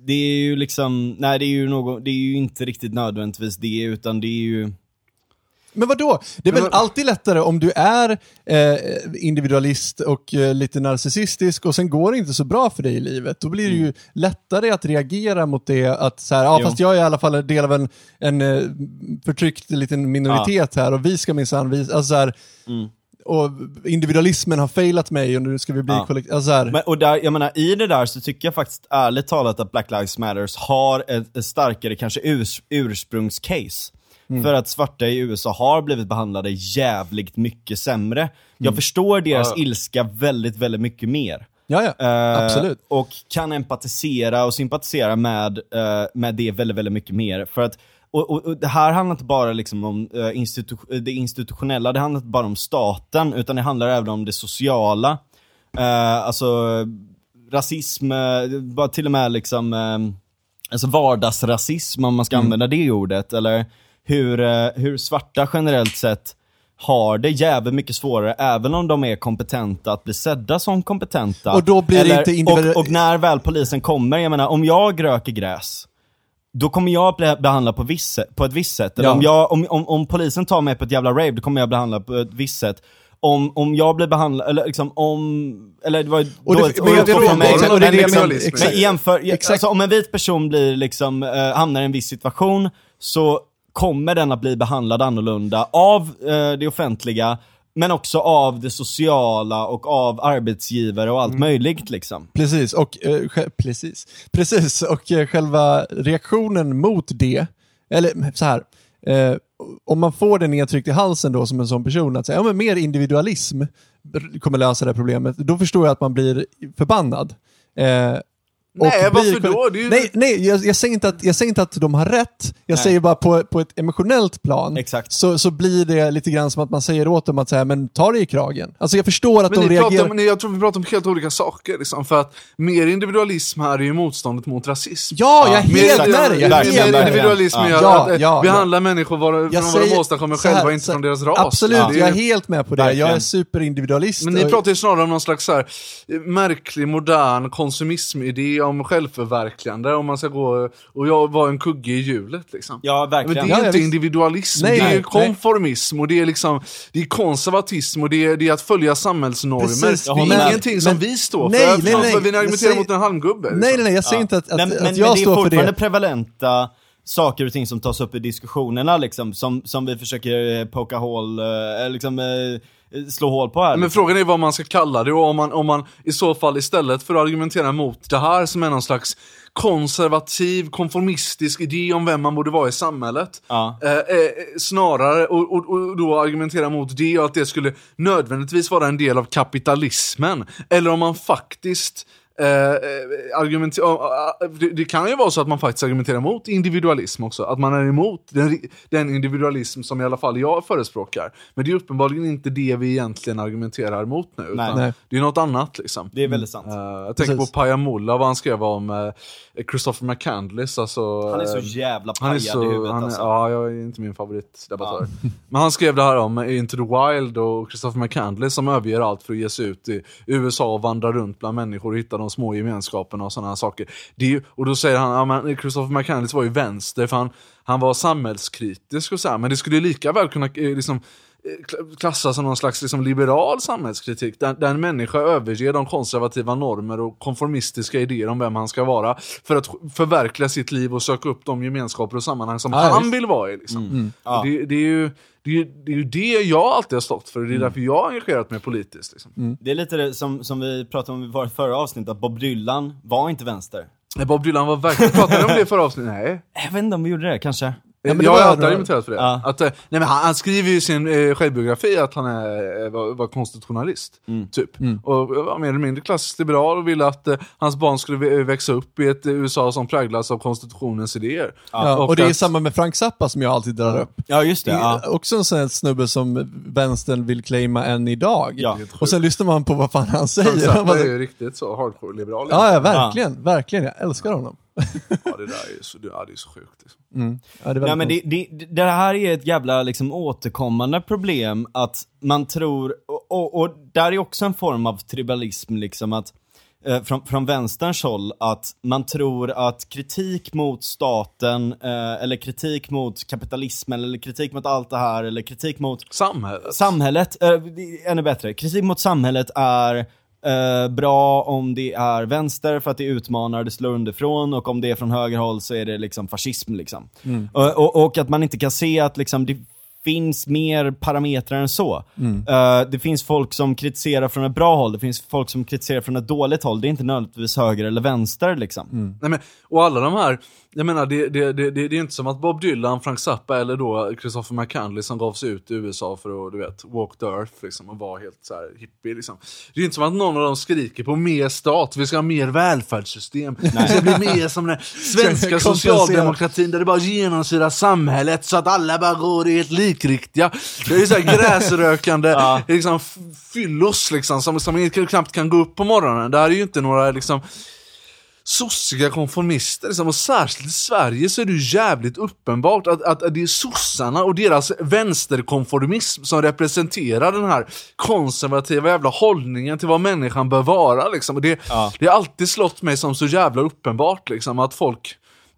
Speaker 2: det är ju liksom, nej det är ju något, det är ju inte riktigt nödvändigtvis det utan det är ju
Speaker 1: Men vad då? Det är väl alltid lättare om du är eh, individualist och eh, lite narcissistisk och sen går det inte så bra för dig i livet. Då blir det ju lättare att reagera mot det att så här, ja
Speaker 2: Jo.
Speaker 1: fast jag är i alla fall en del av en, en eh, förtryckt liten minoritet här och vi ska minsann, vi, alltså så här, och individualismen har failat mig och nu ska vi bli
Speaker 2: Ja.
Speaker 1: kollektiv, alltså här,
Speaker 2: Men, och där, jag menar, i det där så tycker jag faktiskt ärligt talat att Black Lives Matters har ett, ett starkare kanske urs, ursprungscase.
Speaker 1: Mm.
Speaker 2: För att svarta i USA har blivit behandlade jävligt mycket sämre. Jag
Speaker 1: Mm.
Speaker 2: förstår deras
Speaker 3: Ja.
Speaker 2: ilska väldigt, väldigt mycket mer.
Speaker 1: ja ja,
Speaker 2: Eh,
Speaker 1: absolut.
Speaker 2: Och kan empatisera och sympatisera med, eh, med det väldigt, väldigt mycket mer. För att, och, och, och det här handlar inte bara liksom om eh, institu- det institutionella, det handlar inte bara om staten, utan det handlar även om det sociala. Eh, alltså rasism, eh, bara till och med liksom, eh, alltså vardagsrasism om man ska använda det ordet, eller hur, eh, hur svarta generellt sett har det jävligt mycket svårare, även om de är kompetenta, att bli sedda som kompetenta.
Speaker 1: Och då blir det inte
Speaker 2: och, och när väl polisen kommer, jag menar om jag röker gräs, då kommer jag bli behandlad på, viss, på ett visst sätt. Eller
Speaker 1: Ja.
Speaker 2: om, jag, om, om, om polisen tar mig på ett jävla rave, då kommer jag behandlad på ett visst sätt. Om, om jag blir behandlad, eller liksom om, eller det var ju
Speaker 1: Och det-
Speaker 2: dåligt
Speaker 1: men
Speaker 2: ord
Speaker 1: tror-
Speaker 2: från mig, men
Speaker 1: och det är det
Speaker 2: liksom, men jämför,
Speaker 1: Exakt.
Speaker 2: Alltså, om en vit person blir liksom, eh, hamnar i en viss situation, så kommer den att bli behandlad annorlunda av eh, det offentliga, men också av det sociala och av arbetsgivare och allt
Speaker 1: Mm.
Speaker 2: möjligt liksom.
Speaker 1: Precis, och, eh, precis. precis, och eh, själva reaktionen mot det, eller så här, eh, om man får det nedtryckt i halsen då som en sån person, att säga, ja men mer individualism kommer lösa det här problemet, då förstår jag att man blir förbannad.
Speaker 3: Nej,
Speaker 1: blir-
Speaker 3: varför då? Ju-
Speaker 1: Nej, nej jag, jag, säger inte att, jag säger inte att de har rätt. Jag
Speaker 2: Nej.
Speaker 1: säger bara på, på ett emotionellt plan
Speaker 2: Exakt.
Speaker 1: Så, så blir det lite grann som att man säger åt dem att säga, men ta det i kragen. Alltså jag förstår att
Speaker 3: Men
Speaker 1: de reagerar...
Speaker 3: pratar nej, jag tror vi pratar om helt olika saker. Liksom, för att mer individualism här är ju motståndet mot rasism.
Speaker 1: Ja, jag är helt med dig!
Speaker 3: Mer individualism
Speaker 2: Ja.
Speaker 3: är
Speaker 1: Ja,
Speaker 3: att
Speaker 1: ja,
Speaker 3: behandla människor var, från
Speaker 1: Jag
Speaker 3: vad de åstadkommer
Speaker 1: så här,
Speaker 3: själva, inte från deras ras.
Speaker 1: Absolut,
Speaker 3: ju-
Speaker 1: jag är helt med på det. Jag är superindividualist.
Speaker 3: Men ni pratar ju snarare om någon slags så här, märklig, modern konsumismidé om självförverkligande, om man ska gå och jag var en kugge i hjulet. Liksom.
Speaker 2: Ja,
Speaker 3: Men
Speaker 2: verkligen.
Speaker 3: det är
Speaker 1: Ja, ja,
Speaker 3: inte individualism,
Speaker 1: Nej,
Speaker 3: det är
Speaker 1: nej,
Speaker 3: konformism och det är, liksom, det är konservatism och det är, det är att följa samhällsnormer.
Speaker 1: Precis,
Speaker 3: det är
Speaker 2: med.
Speaker 3: ingenting som
Speaker 1: Men-
Speaker 3: vi står för.
Speaker 1: nej, nej, nej.
Speaker 3: vad Vi argumenterar
Speaker 1: säger-
Speaker 3: mot en halmgubbe.
Speaker 1: Nej,
Speaker 3: liksom.
Speaker 1: nej, nej, jag säger inte att, att,
Speaker 2: men, men,
Speaker 1: att
Speaker 2: men
Speaker 1: jag
Speaker 2: det är
Speaker 1: står för
Speaker 2: fortfarande
Speaker 1: det.
Speaker 2: prevalenta saker och ting som tas upp i diskussionerna liksom, som, som vi försöker eh, poka hål, eh, liksom eh, slå hål på här.
Speaker 3: Men
Speaker 2: liksom.
Speaker 3: frågan är vad man ska kalla det och om man, om man i så fall istället för att argumentera mot det här som är någon slags konservativ, konformistisk idé om vem man borde vara i samhället.
Speaker 2: Ja.
Speaker 3: Eh, eh, snarare, och, och, och då argumentera mot det och att det skulle nödvändigtvis vara en del av kapitalismen. Eller om man faktiskt Eh, eh, eh, det, det kan ju vara så att man faktiskt argumenterar mot individualism också. Att man är emot den, den individualism som i alla fall jag förespråkar. Men det är uppenbarligen inte det vi egentligen argumenterar mot nu.
Speaker 2: Nej.
Speaker 3: Utan
Speaker 1: Nej.
Speaker 3: det är något annat liksom.
Speaker 2: Det är väldigt sant.
Speaker 3: Eh, jag tänker
Speaker 1: Precis.
Speaker 3: på Pajamulla, vad han skrev om uh, Christopher McCandless. Alltså,
Speaker 2: Han är så
Speaker 3: eh,
Speaker 2: jävla
Speaker 3: han
Speaker 2: pajad
Speaker 3: är så,
Speaker 2: i huvudet
Speaker 3: han är,
Speaker 2: alltså.
Speaker 3: Ja, jag är inte min favoritdebattör. *laughs* Men han skrev det här om Into the Wild och Christopher McCandless som överger allt för att ge sig ut i USA och vandra runt bland människor och hitta de små gemenskaperna och sådana saker. Det ju- och då säger han, ja, men Christopher McCandless var ju vänster för han, han var samhällskritisk och så här, men det skulle ju lika väl kunna eh, liksom, eh, kla- klassas som någon slags liksom, liberal samhällskritik där, där en människa överger de konservativa normer och konformistiska idéer om vem han ska vara för att förverkliga sitt liv och söka upp de gemenskaper och sammanhang som
Speaker 1: Ja,
Speaker 3: han
Speaker 1: visst.
Speaker 3: vill vara i. Liksom.
Speaker 2: Ja.
Speaker 3: Det, det, är ju, det, är ju, det är ju det jag alltid har stått för det är därför jag har engagerat mig politiskt. Liksom.
Speaker 2: Det är lite det som, som vi pratade om i vårt förra avsnitt, att Bob Dylan var inte vänster.
Speaker 3: Nej, Bob Dylan var verkligen, pratade om det i förra avsnittet? Nej.
Speaker 2: Jag vet inte om vi gjorde det, kanske?
Speaker 1: Ja, men det
Speaker 3: jag har alltid
Speaker 1: det
Speaker 3: argumenterat för det.
Speaker 2: Ja.
Speaker 3: Att, eh, nej, men han, han skriver ju i sin eh, självbiografi att han är, eh, var, var konstitutionalist.
Speaker 2: Mm.
Speaker 3: Typ. Och var mer eller mindre klassiskt liberal och ville att eh, hans barn skulle vä- växa upp i ett eh, USA som präglas av konstitutionens idéer.
Speaker 1: Ja, och, det är
Speaker 3: att-
Speaker 1: samma med Frank Zappa som jag alltid drar upp.
Speaker 2: Ja, just det.
Speaker 1: Det är
Speaker 2: Ja.
Speaker 1: Också en sån här snubbe som vänstern vill claima än idag.
Speaker 2: Ja.
Speaker 1: och sen lyssnar man på vad fan han säger.
Speaker 3: Frank Zappa *laughs* är ju riktigt så hardcore-liberal.
Speaker 1: ja, ja, verkligen. Verkligen. Jag älskar honom.
Speaker 3: Ja, det där är så, det, ja, det är så sjukt. Liksom.
Speaker 1: Ja, det väldigt
Speaker 2: men det, det, det här är ett jävla liksom, återkommande problem att man tror, och, och, och där är också en form av tribalism liksom att eh, från, från vänsterns håll att man tror att kritik mot staten eh, eller kritik mot kapitalismen eller kritik mot allt det här eller kritik mot
Speaker 3: Samhället.
Speaker 2: Samhället, eh, ännu bättre. Kritik mot samhället är eh, bra om det är vänster för att det utmanar, det slår underifrån och om det är från högerhåll så är det liksom fascism liksom. Och, och, och att man inte kan se att liksom det finns mer parametrar än så. Eh, det finns folk som kritiserar från ett bra håll, det finns folk som kritiserar från ett dåligt håll. Det är inte nödvändigtvis höger eller vänster liksom.
Speaker 3: Nej, men, och alla de här, jag menar det, det, det, det, det är inte som att Bob Dylan, Frank Zappa eller då Christopher McCandless som gav sig ut i USA för att du vet, walk the earth liksom, och vara helt så här hippie. Liksom. Det är inte som att någon av dem skriker på mer stat, vi ska ha mer välfärdssystem, vi ska bli mer som den *laughs* svenska socialdemokratin där det bara genomsyrar samhället så att alla bara går helt likriktiga. Det är så här gräsrökande *laughs* liksom, f- fyllos liksom, som, som knappt kan gå upp på morgonen. Det här är ju inte några liksom sossiga konformister, liksom, och särskilt i Sverige så är det ju jävligt uppenbart att, att, att det är sossarna och deras vänsterkonformism som representerar den här konservativa jävla hållningen till vad människan bör vara. Liksom. Och det,
Speaker 2: Ja.
Speaker 3: det har alltid slått mig som så jävla uppenbart liksom, att folk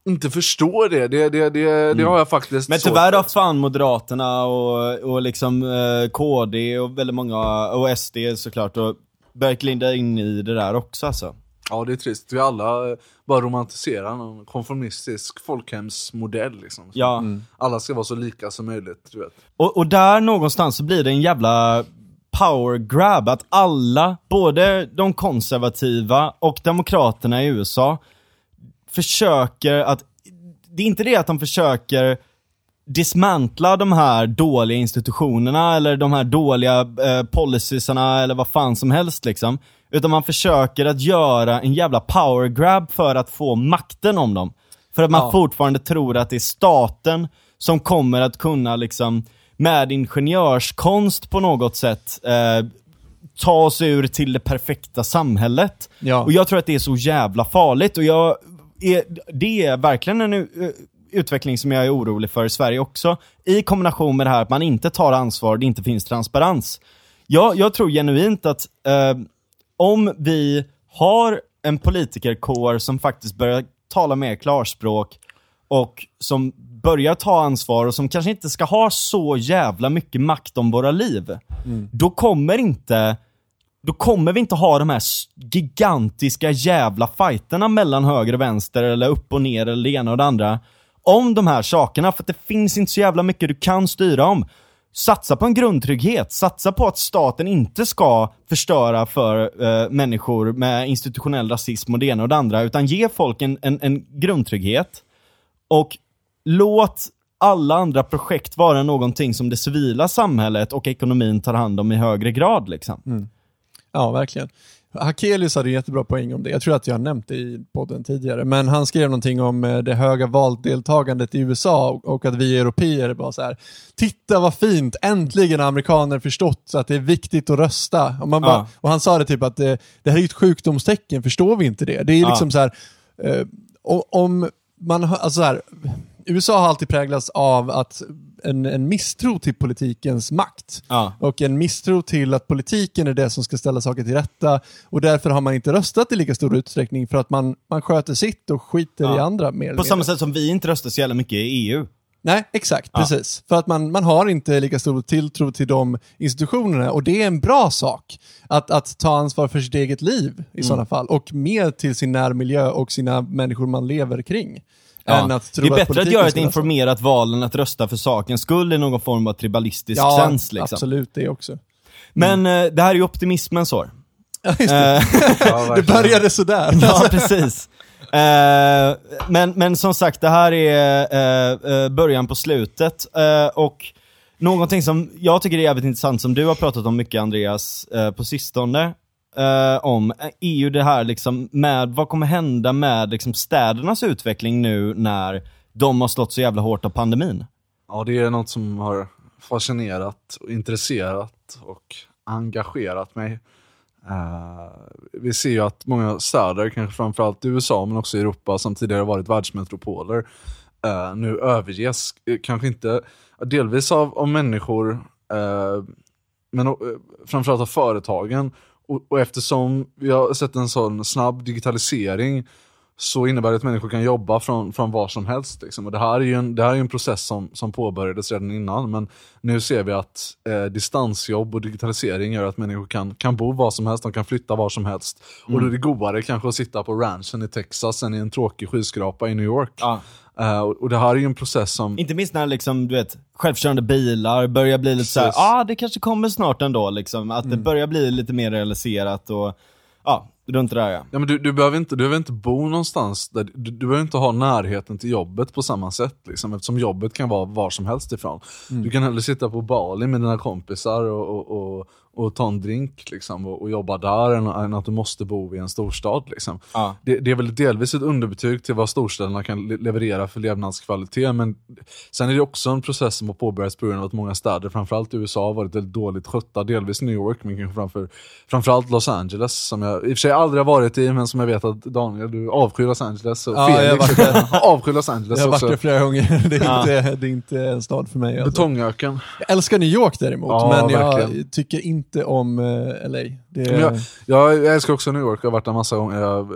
Speaker 3: inte förstår det. Det, det, det, det har jag faktiskt
Speaker 2: Men tyvärr har fan Moderaterna och, och liksom eh, KD och väldigt många, och SD såklart, och börjat glida in i det där också alltså.
Speaker 3: Ja, det är trist. Vi alla eh, bara romantiserar någon konformistisk folkhemsmodell. Liksom.
Speaker 2: Ja.
Speaker 3: Alla ska vara så lika som möjligt, du vet.
Speaker 2: Och, och där någonstans så blir det en jävla power grab att alla, både de konservativa och demokraterna i USA, försöker att, det är inte det att de försöker dismantla de här dåliga institutionerna eller de här dåliga eh, policysarna eller vad fan som helst liksom. Utan man försöker att göra en jävla power grab för att få makten om dem. För att man
Speaker 1: Ja.
Speaker 2: fortfarande tror att det är staten som kommer att kunna liksom med ingenjörskonst på något sätt eh, ta oss ur till det perfekta samhället.
Speaker 1: Ja.
Speaker 2: Och jag tror att det är så jävla farligt och jag är, det är verkligen en u- utveckling som jag är orolig för i Sverige också. I kombination med det här att man inte tar ansvar, det inte finns transparens. Jag, jag tror genuint att eh, om vi har en politikerkår som faktiskt börjar tala mer klarspråk och som börjar ta ansvar och som kanske inte ska ha så jävla mycket makt om våra liv. Då kommer inte då kommer vi inte ha de här gigantiska jävla fighterna mellan höger och vänster eller upp och ner eller det ena och det andra. Om de här sakerna, för att det finns inte så jävla mycket du kan styra om. Satsa på en grundtrygghet, satsa på att staten inte ska förstöra för eh, människor med institutionell rasism och det ena och det andra, utan ge folk en, en, en grundtrygghet. Och låt alla andra projekt vara någonting som det civila samhället och ekonomin tar hand om i högre grad. Liksom. Mm.
Speaker 1: Ja, verkligen. Hakelius hade en jättebra poäng om det. Jag tror att jag har nämnt det i podden tidigare. Men han skrev någonting om eh, det höga valdeltagandet i USA och- att vi europeer bara så här. Titta vad fint, äntligen har amerikaner förstått att det är viktigt att rösta. Och, man bara,
Speaker 2: Ja.
Speaker 1: och han sa det typ att det, det här är ett sjukdomstecken, förstår vi inte det? Det är
Speaker 2: Ja.
Speaker 1: liksom så här, eh, om man alltså så här, USA har alltid präglats av att en, en misstro till politikens makt.
Speaker 2: Ja.
Speaker 1: Och en misstro till att politiken är det som ska ställa saker till rätta. Och därför har man inte röstat i lika stor utsträckning för att man, man sköter sitt och skiter
Speaker 2: Ja.
Speaker 1: i andra mer
Speaker 2: På samma
Speaker 1: mindre.
Speaker 2: sätt som vi inte röstar så jävla mycket i EU.
Speaker 1: Nej, exakt.
Speaker 2: Ja.
Speaker 1: Precis. För att man, man har inte lika stor tilltro till de institutionerna och det är en bra sak. Att, att ta ansvar för sitt eget liv
Speaker 2: Mm.
Speaker 1: i sådana fall och mer till sin närmiljö och sina människor man lever kring. Än att
Speaker 2: det är bättre att
Speaker 1: politiken
Speaker 2: göra ett informerat val än att rösta för sakens skull i någon form av tribalistisk
Speaker 1: Ja,
Speaker 2: sens. Liksom.
Speaker 1: absolut det också.
Speaker 2: Men eh, det här är ju optimismens år. *laughs*
Speaker 1: Ja, just det.
Speaker 2: Eh,
Speaker 3: Ja, *laughs*
Speaker 1: det började sådär. *laughs*
Speaker 2: ja, precis. Eh, men, men som sagt, det här är början på slutet. Och någonting som jag tycker är jävligt intressant, som du har pratat om mycket Andreas, på sistone, eh, om, är ju det här liksom med, vad kommer hända med liksom städernas utveckling nu när de har slått så jävla hårt av pandemin?
Speaker 3: Ja, det är något som har fascinerat, och intresserat och engagerat mig. Uh, vi ser ju att många städer, kanske framförallt i USA men också i Europa, som tidigare varit världsmetropoler, uh, nu överges. Eh, kanske inte, delvis av, av människor, uh, men framförallt av företagen. Och, och eftersom vi har sett en sån snabb digitalisering så innebär det att människor kan jobba från, från var som helst. Liksom. Och det här är ju en, det här är en process som, som påbörjades redan innan, men nu ser vi att eh, distansjobb och digitalisering gör att människor kan, kan bo var som helst, de kan flytta var som helst. Och då är det godare kanske att sitta på ranchen i Texas än i en tråkig skyskrapa i New York.
Speaker 2: Ja.
Speaker 3: Eh, och, det här är ju en process som...
Speaker 2: Inte minst när liksom, du vet, självkörande bilar börjar bli lite såhär, ja ah, det kanske kommer snart ändå liksom. Att det börjar bli lite mer realiserat och, ja, runt det där ja.
Speaker 3: Ja, men du, du, behöver inte, du behöver inte bo någonstans, där, du, du behöver inte ha närheten till jobbet på samma sätt. Liksom, eftersom jobbet kan vara var som helst ifrån. Du kan hellre sitta på Bali med dina kompisar och, och, och, och ta en drink liksom, och, och jobba där än, än att du måste bo i en storstad. Liksom.
Speaker 2: Ja.
Speaker 3: Det, det är väl delvis ett underbetyg till vad storstäderna kan le- leverera för levnadskvalitet, men sen är det också en process som har påbörjats på grund av att många städer, framförallt i USA, har varit väldigt dåligt skötta. Delvis New York, men kanske framför, framförallt Los Angeles, som jag i och för sig aldrig har varit i, men som jag vet att Daniel, du avskyr Los Angeles. Och
Speaker 1: Ja, jag
Speaker 3: Felix
Speaker 1: varit *laughs*
Speaker 3: avskyr Los Angeles
Speaker 1: Jag har varit där flera gånger. *laughs* Det är,
Speaker 2: Ja.
Speaker 1: inte, det är inte en stad för mig. Alltså.
Speaker 3: Betongöken.
Speaker 1: Jag älskar New York däremot,
Speaker 3: Ja,
Speaker 1: men jag
Speaker 3: verkligen.
Speaker 1: tycker inte om eh, LA. Det,
Speaker 3: Men jag, jag, jag älskar också New York, jag har varit där massa gånger. Jag,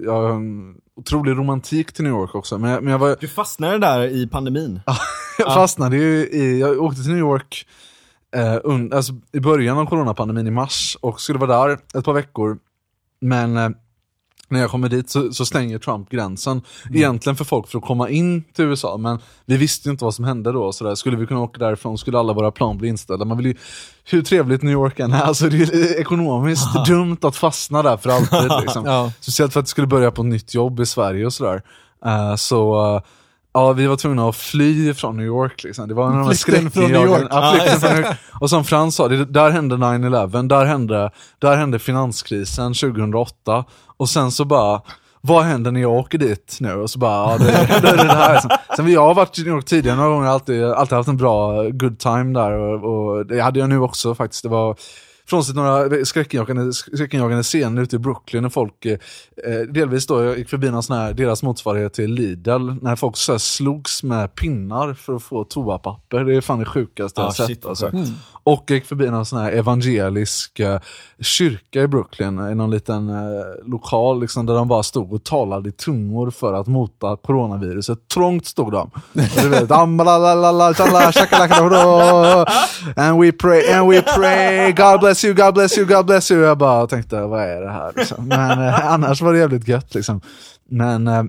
Speaker 3: jag har en otrolig romantik till New York också. Men jag, men jag var,
Speaker 2: Du fastnade där i pandemin. *laughs*
Speaker 3: Jag fastnade ju i, jag åkte till New York eh, un, alltså i början av coronapandemin i mars och skulle vara där ett par veckor. Men eh, när jag kommer dit så, så stänger Trump gränsen. Egentligen för folk för att komma in till USA, men vi visste ju inte vad som hände då. Så där. Skulle vi kunna åka därifrån skulle alla våra plan bli inställda. Man vill ju, hur trevligt New York än är, alltså det är ekonomiskt dumt att fastna där för alltid. *laughs* Liksom.
Speaker 1: Ja.
Speaker 3: Speciellt för att jag skulle börja på ett nytt jobb i Sverige och sådär. Eh, så Ja, vi var tvungna att fly från New York. Liksom. Det var en av de här. Ja, flykten från New York. Och som Frans sa, det, där hände 9-11, där hände, där hände finanskrisen 2008. Och sen så bara, vad händer när jag åker dit nu? Och så bara, ja, det, det, är det här. Liksom. Sen jag har varit i New York tidigare några gånger, alltid, alltid haft en bra good time där. Och, och det hade jag nu också faktiskt. Det var Frånsett några skräckinjagande, skräckinjagande scener ute i Brooklyn när folk, eh, delvis då, jag gick förbi någon sån här, deras motsvarighet till Lidl, när folk så här slogs med pinnar för att få toapapper. Det är fan det sjukaste jag
Speaker 2: Ah,
Speaker 3: har sett. alltså.
Speaker 2: sjukt.
Speaker 3: Och jag gick förbi någon sån här evangelisk eh, kyrka i Brooklyn, i någon liten eh, lokal liksom, där de bara stod och talade i tungor för att mota coronaviruset. Trångt stod de. Och du vet, "Ambalalalala, tjalla, shakalakadoro, and we pray, and we pray, God bless you, God bless you, God bless you. Jag bara tänkte, vad är det här? Liksom. Men eh, annars var det jävligt gött. Liksom. Men eh,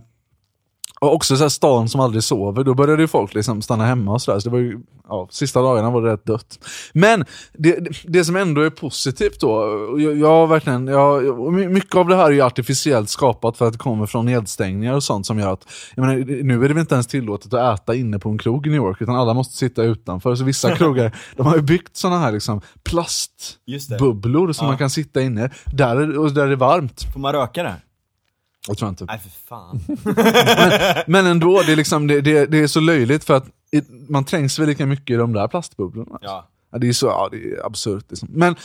Speaker 3: och också så här stan som aldrig sover, då började ju folk liksom stanna hemma och sådär. Så det var ju, ja, sista dagarna var det rätt dött. Men det, det, som ändå är positivt då, jag, jag verkligen, jag, mycket av det här är ju artificiellt skapat för att det kommer från nedstängningar och sånt som gör att, jag menar, nu är det väl inte ens tillåtet att äta inne på en krog i New York, utan alla måste sitta utanför. Så vissa krogar, *laughs* de har ju byggt sådana här liksom plastbubblor som
Speaker 2: Ja.
Speaker 3: man kan sitta inne, där är, och där är det varmt.
Speaker 2: Får man röka där?
Speaker 3: Jag tror inte.
Speaker 2: Nej för fan. *laughs*
Speaker 3: Men ändå, det är, liksom, det, det, det är så löjligt för att man trängs väl lika mycket i de där plastbubblorna.
Speaker 2: Ja.
Speaker 3: Ja, det är så, ja, det är absurt. Liksom. Men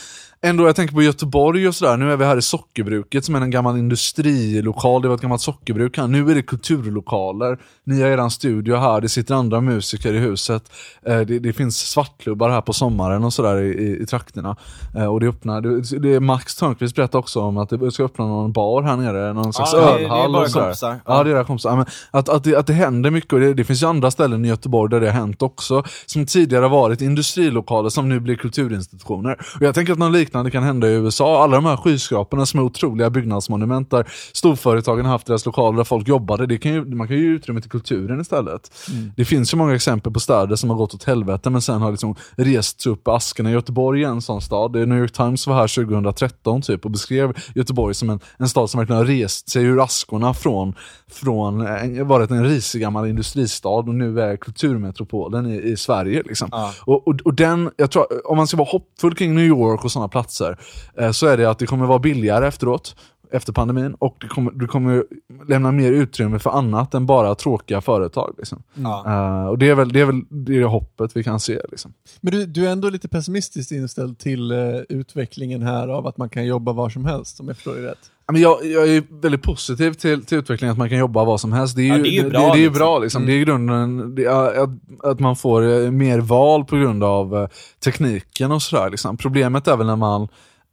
Speaker 3: ändå, jag tänker på Göteborg och sådär. Nu är vi här i Sockerbruket som är en gammal industrilokal. Det var ett gammalt sockerbruk här. Nu är det kulturlokaler. Ni har eran studio här. Det sitter andra musiker i huset. Eh, det, det finns svartklubbar här på sommaren och sådär i, i, i trakterna. Eh, och det öppnar, det, det är Max Törnqvist berättade också om att det ska öppna någon bar här nere. Någon slags
Speaker 2: Ja, det är- det är
Speaker 3: ölhall
Speaker 2: bara kompisar.
Speaker 3: Ja, det är era kompisar. Men att, att, det, att det händer mycket och det, det finns ju andra ställen i Göteborg där det har hänt också. Som tidigare varit industrilokaler som nu blir kulturinstitutioner. Och jag tänker att något liknande kan hända i USA. Alla de här skyskraporna som är otroliga byggnadsmonument där storföretagen har haft deras lokaler där folk jobbade. Det kan ju, man kan ju ge utrymme till kulturen istället. Det finns ju många exempel på städer som har gått åt helvete men sen har liksom rest upp askarna. Göteborg är en sån stad. New York Times var här 2013 typ och beskrev Göteborg som en, en stad som verkligen har rest sig ur askorna från, från varit en risig gammal industristad och nu är kulturmetropolen i, i Sverige. Liksom.
Speaker 2: Ja.
Speaker 3: Och, och, och den, jag tror, om man ska vara hoppfull kring New York och sådana platser, eh, så är det att det kommer vara billigare efteråt, efter pandemin, och det kommer, det kommer lämna mer utrymme för annat än bara tråkiga företag. Liksom.
Speaker 2: Ja.
Speaker 3: Eh, och det är väl det, är väl det är hoppet vi kan se. Liksom.
Speaker 1: Men du, du är ändå lite pessimistiskt inställd till eh, utvecklingen här av att man kan jobba var som helst, om jag förstår det rätt.
Speaker 3: Men jag, jag är väldigt positiv till, till utvecklingen, att man kan jobba vad som helst. Det är ju,
Speaker 2: Ja, det är ju bra,
Speaker 3: det, det är ju
Speaker 2: liksom.
Speaker 3: bra liksom. Det är grunden det är, att, att man får eh, mer val på grund av tekniken och sådär. Liksom. Problemet är väl när man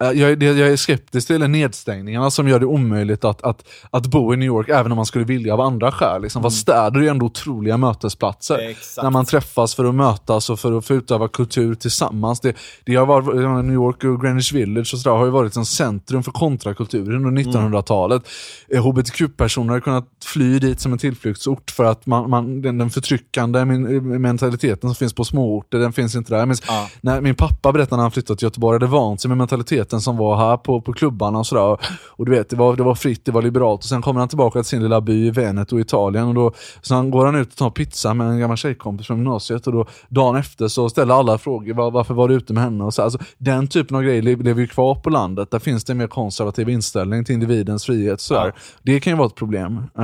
Speaker 3: jag är, det jag är skeptisk till nedstängningarna som gör det omöjligt att, att, att bo i New York även om man skulle vilja av andra skäl. Liksom. Fast städer är ju ändå otroliga mötesplatser.
Speaker 2: Exakt.
Speaker 3: När man träffas för att mötas och för att få utöva kultur tillsammans. Det, det har varit, jag New York och Greenwich Village och sådär har ju varit en centrum för kontrakulturen under 1900-talet. Eh, HBTQ-personer har kunnat fly dit som en tillflyktsort för att man, man, den, den förtryckande mentaliteten som finns på småorter, den finns inte där. Jag minns,
Speaker 2: Ja.
Speaker 3: när min pappa berättade när han flyttade till Göteborg, hade vant sig med mentaliteten som var här på, på klubbarna och sådär. Och du vet, det var, det var fritt, det var liberalt. Och sen kommer han tillbaka till sin lilla by i Veneto, Italien. Och då, så han går han ut och tar pizza med en gammal tjejkompis från gymnasiet. Och då, dagen efter så ställer alla frågor, var, varför var du ute med henne? Och så, alltså, den typen av grejer lever ju kvar på landet. Där finns det en mer konservativ inställning till individens frihet. Sådär.
Speaker 2: Ja.
Speaker 3: Det kan ju vara ett problem. Uh,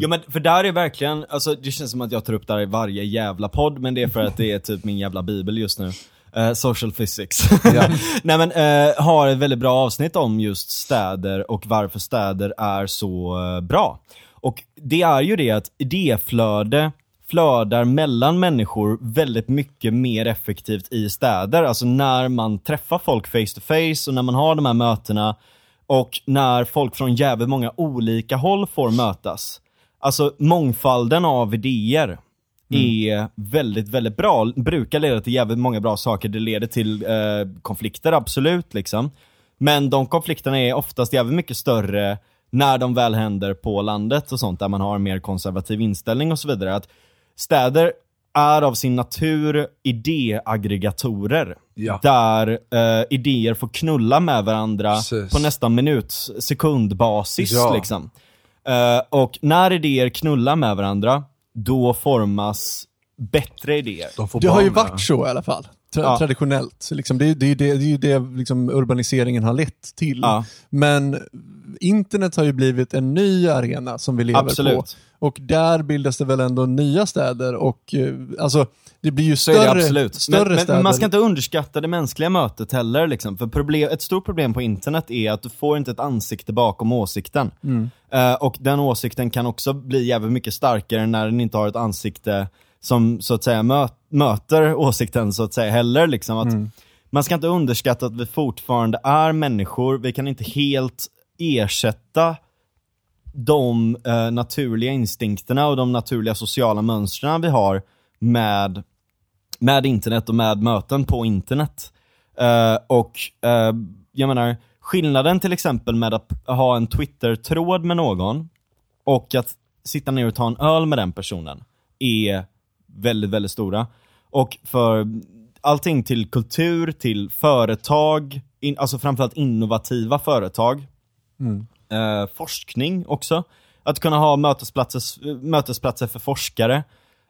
Speaker 2: Ja men för där är verkligen, alltså det känns som att jag tar upp det här i varje jävla podd, men det är för att det är typ min jävla bibel just nu. Eh, social physics. *laughs* Nej men, eh, har ett väldigt bra avsnitt om just städer och varför städer är så eh, bra. Och det är ju det att idéflöde flödar mellan människor väldigt mycket mer effektivt i städer. Alltså när man träffar folk face to face och när man har de här mötena och när folk från jävligt många olika håll får mötas. Alltså mångfalden av idéer är väldigt, väldigt bra. Brukar leda till jävligt många bra saker. Det leder till eh, konflikter, absolut liksom. Men de konflikterna är oftast jävligt mycket större när de väl händer på landet och sånt, där man har en mer konservativ inställning och så vidare. Att städer är av sin natur idéaggregatorer.
Speaker 3: Ja.
Speaker 2: Där eh, idéer får knulla med varandra
Speaker 3: Precis.
Speaker 2: på nästan minut, sekundbasis
Speaker 3: Ja.
Speaker 2: liksom. Eh, och när idéer knullar med varandra då formas bättre idéer.
Speaker 3: De får
Speaker 1: Det har ju varit så i alla fall. Tra
Speaker 2: Ja.
Speaker 1: Traditionellt. Så Liksom, det, är- det, det, det är ju det liksom urbaniseringen har lett till.
Speaker 2: Ja.
Speaker 1: Men internet har ju blivit en ny arena som vi lever på.
Speaker 2: Absolut.
Speaker 1: Och där bildas det väl ändå nya städer och eh, alltså det blir ju större,
Speaker 2: absolut.
Speaker 1: större
Speaker 2: Men,
Speaker 1: städer.
Speaker 2: men man ska inte underskatta det mänskliga mötet heller. Liksom. För problem, ett stort problem på internet är att du får inte ett ansikte bakom åsikten.
Speaker 1: Mm.
Speaker 2: Eh, och den åsikten kan också bli jävligt mycket starkare när den inte har ett ansikte som så att säga mö, möter åsikten så att säga heller. Liksom. Att
Speaker 1: Mm.
Speaker 2: Man ska inte underskatta att vi fortfarande är människor. Vi kan inte helt ersätta de eh, naturliga instinkterna och de naturliga sociala mönstren vi har med, med internet och med möten på internet. Eh, och jag menar, skillnaden till exempel med att ha en Twitter-tråd med någon och att sitta ner och ta en öl med den personen är väldigt, väldigt stora. Och för allting till kultur, till företag, in, alltså framförallt innovativa företag, eh, forskning också. Att kunna ha mötesplatser, mötesplatser för forskare.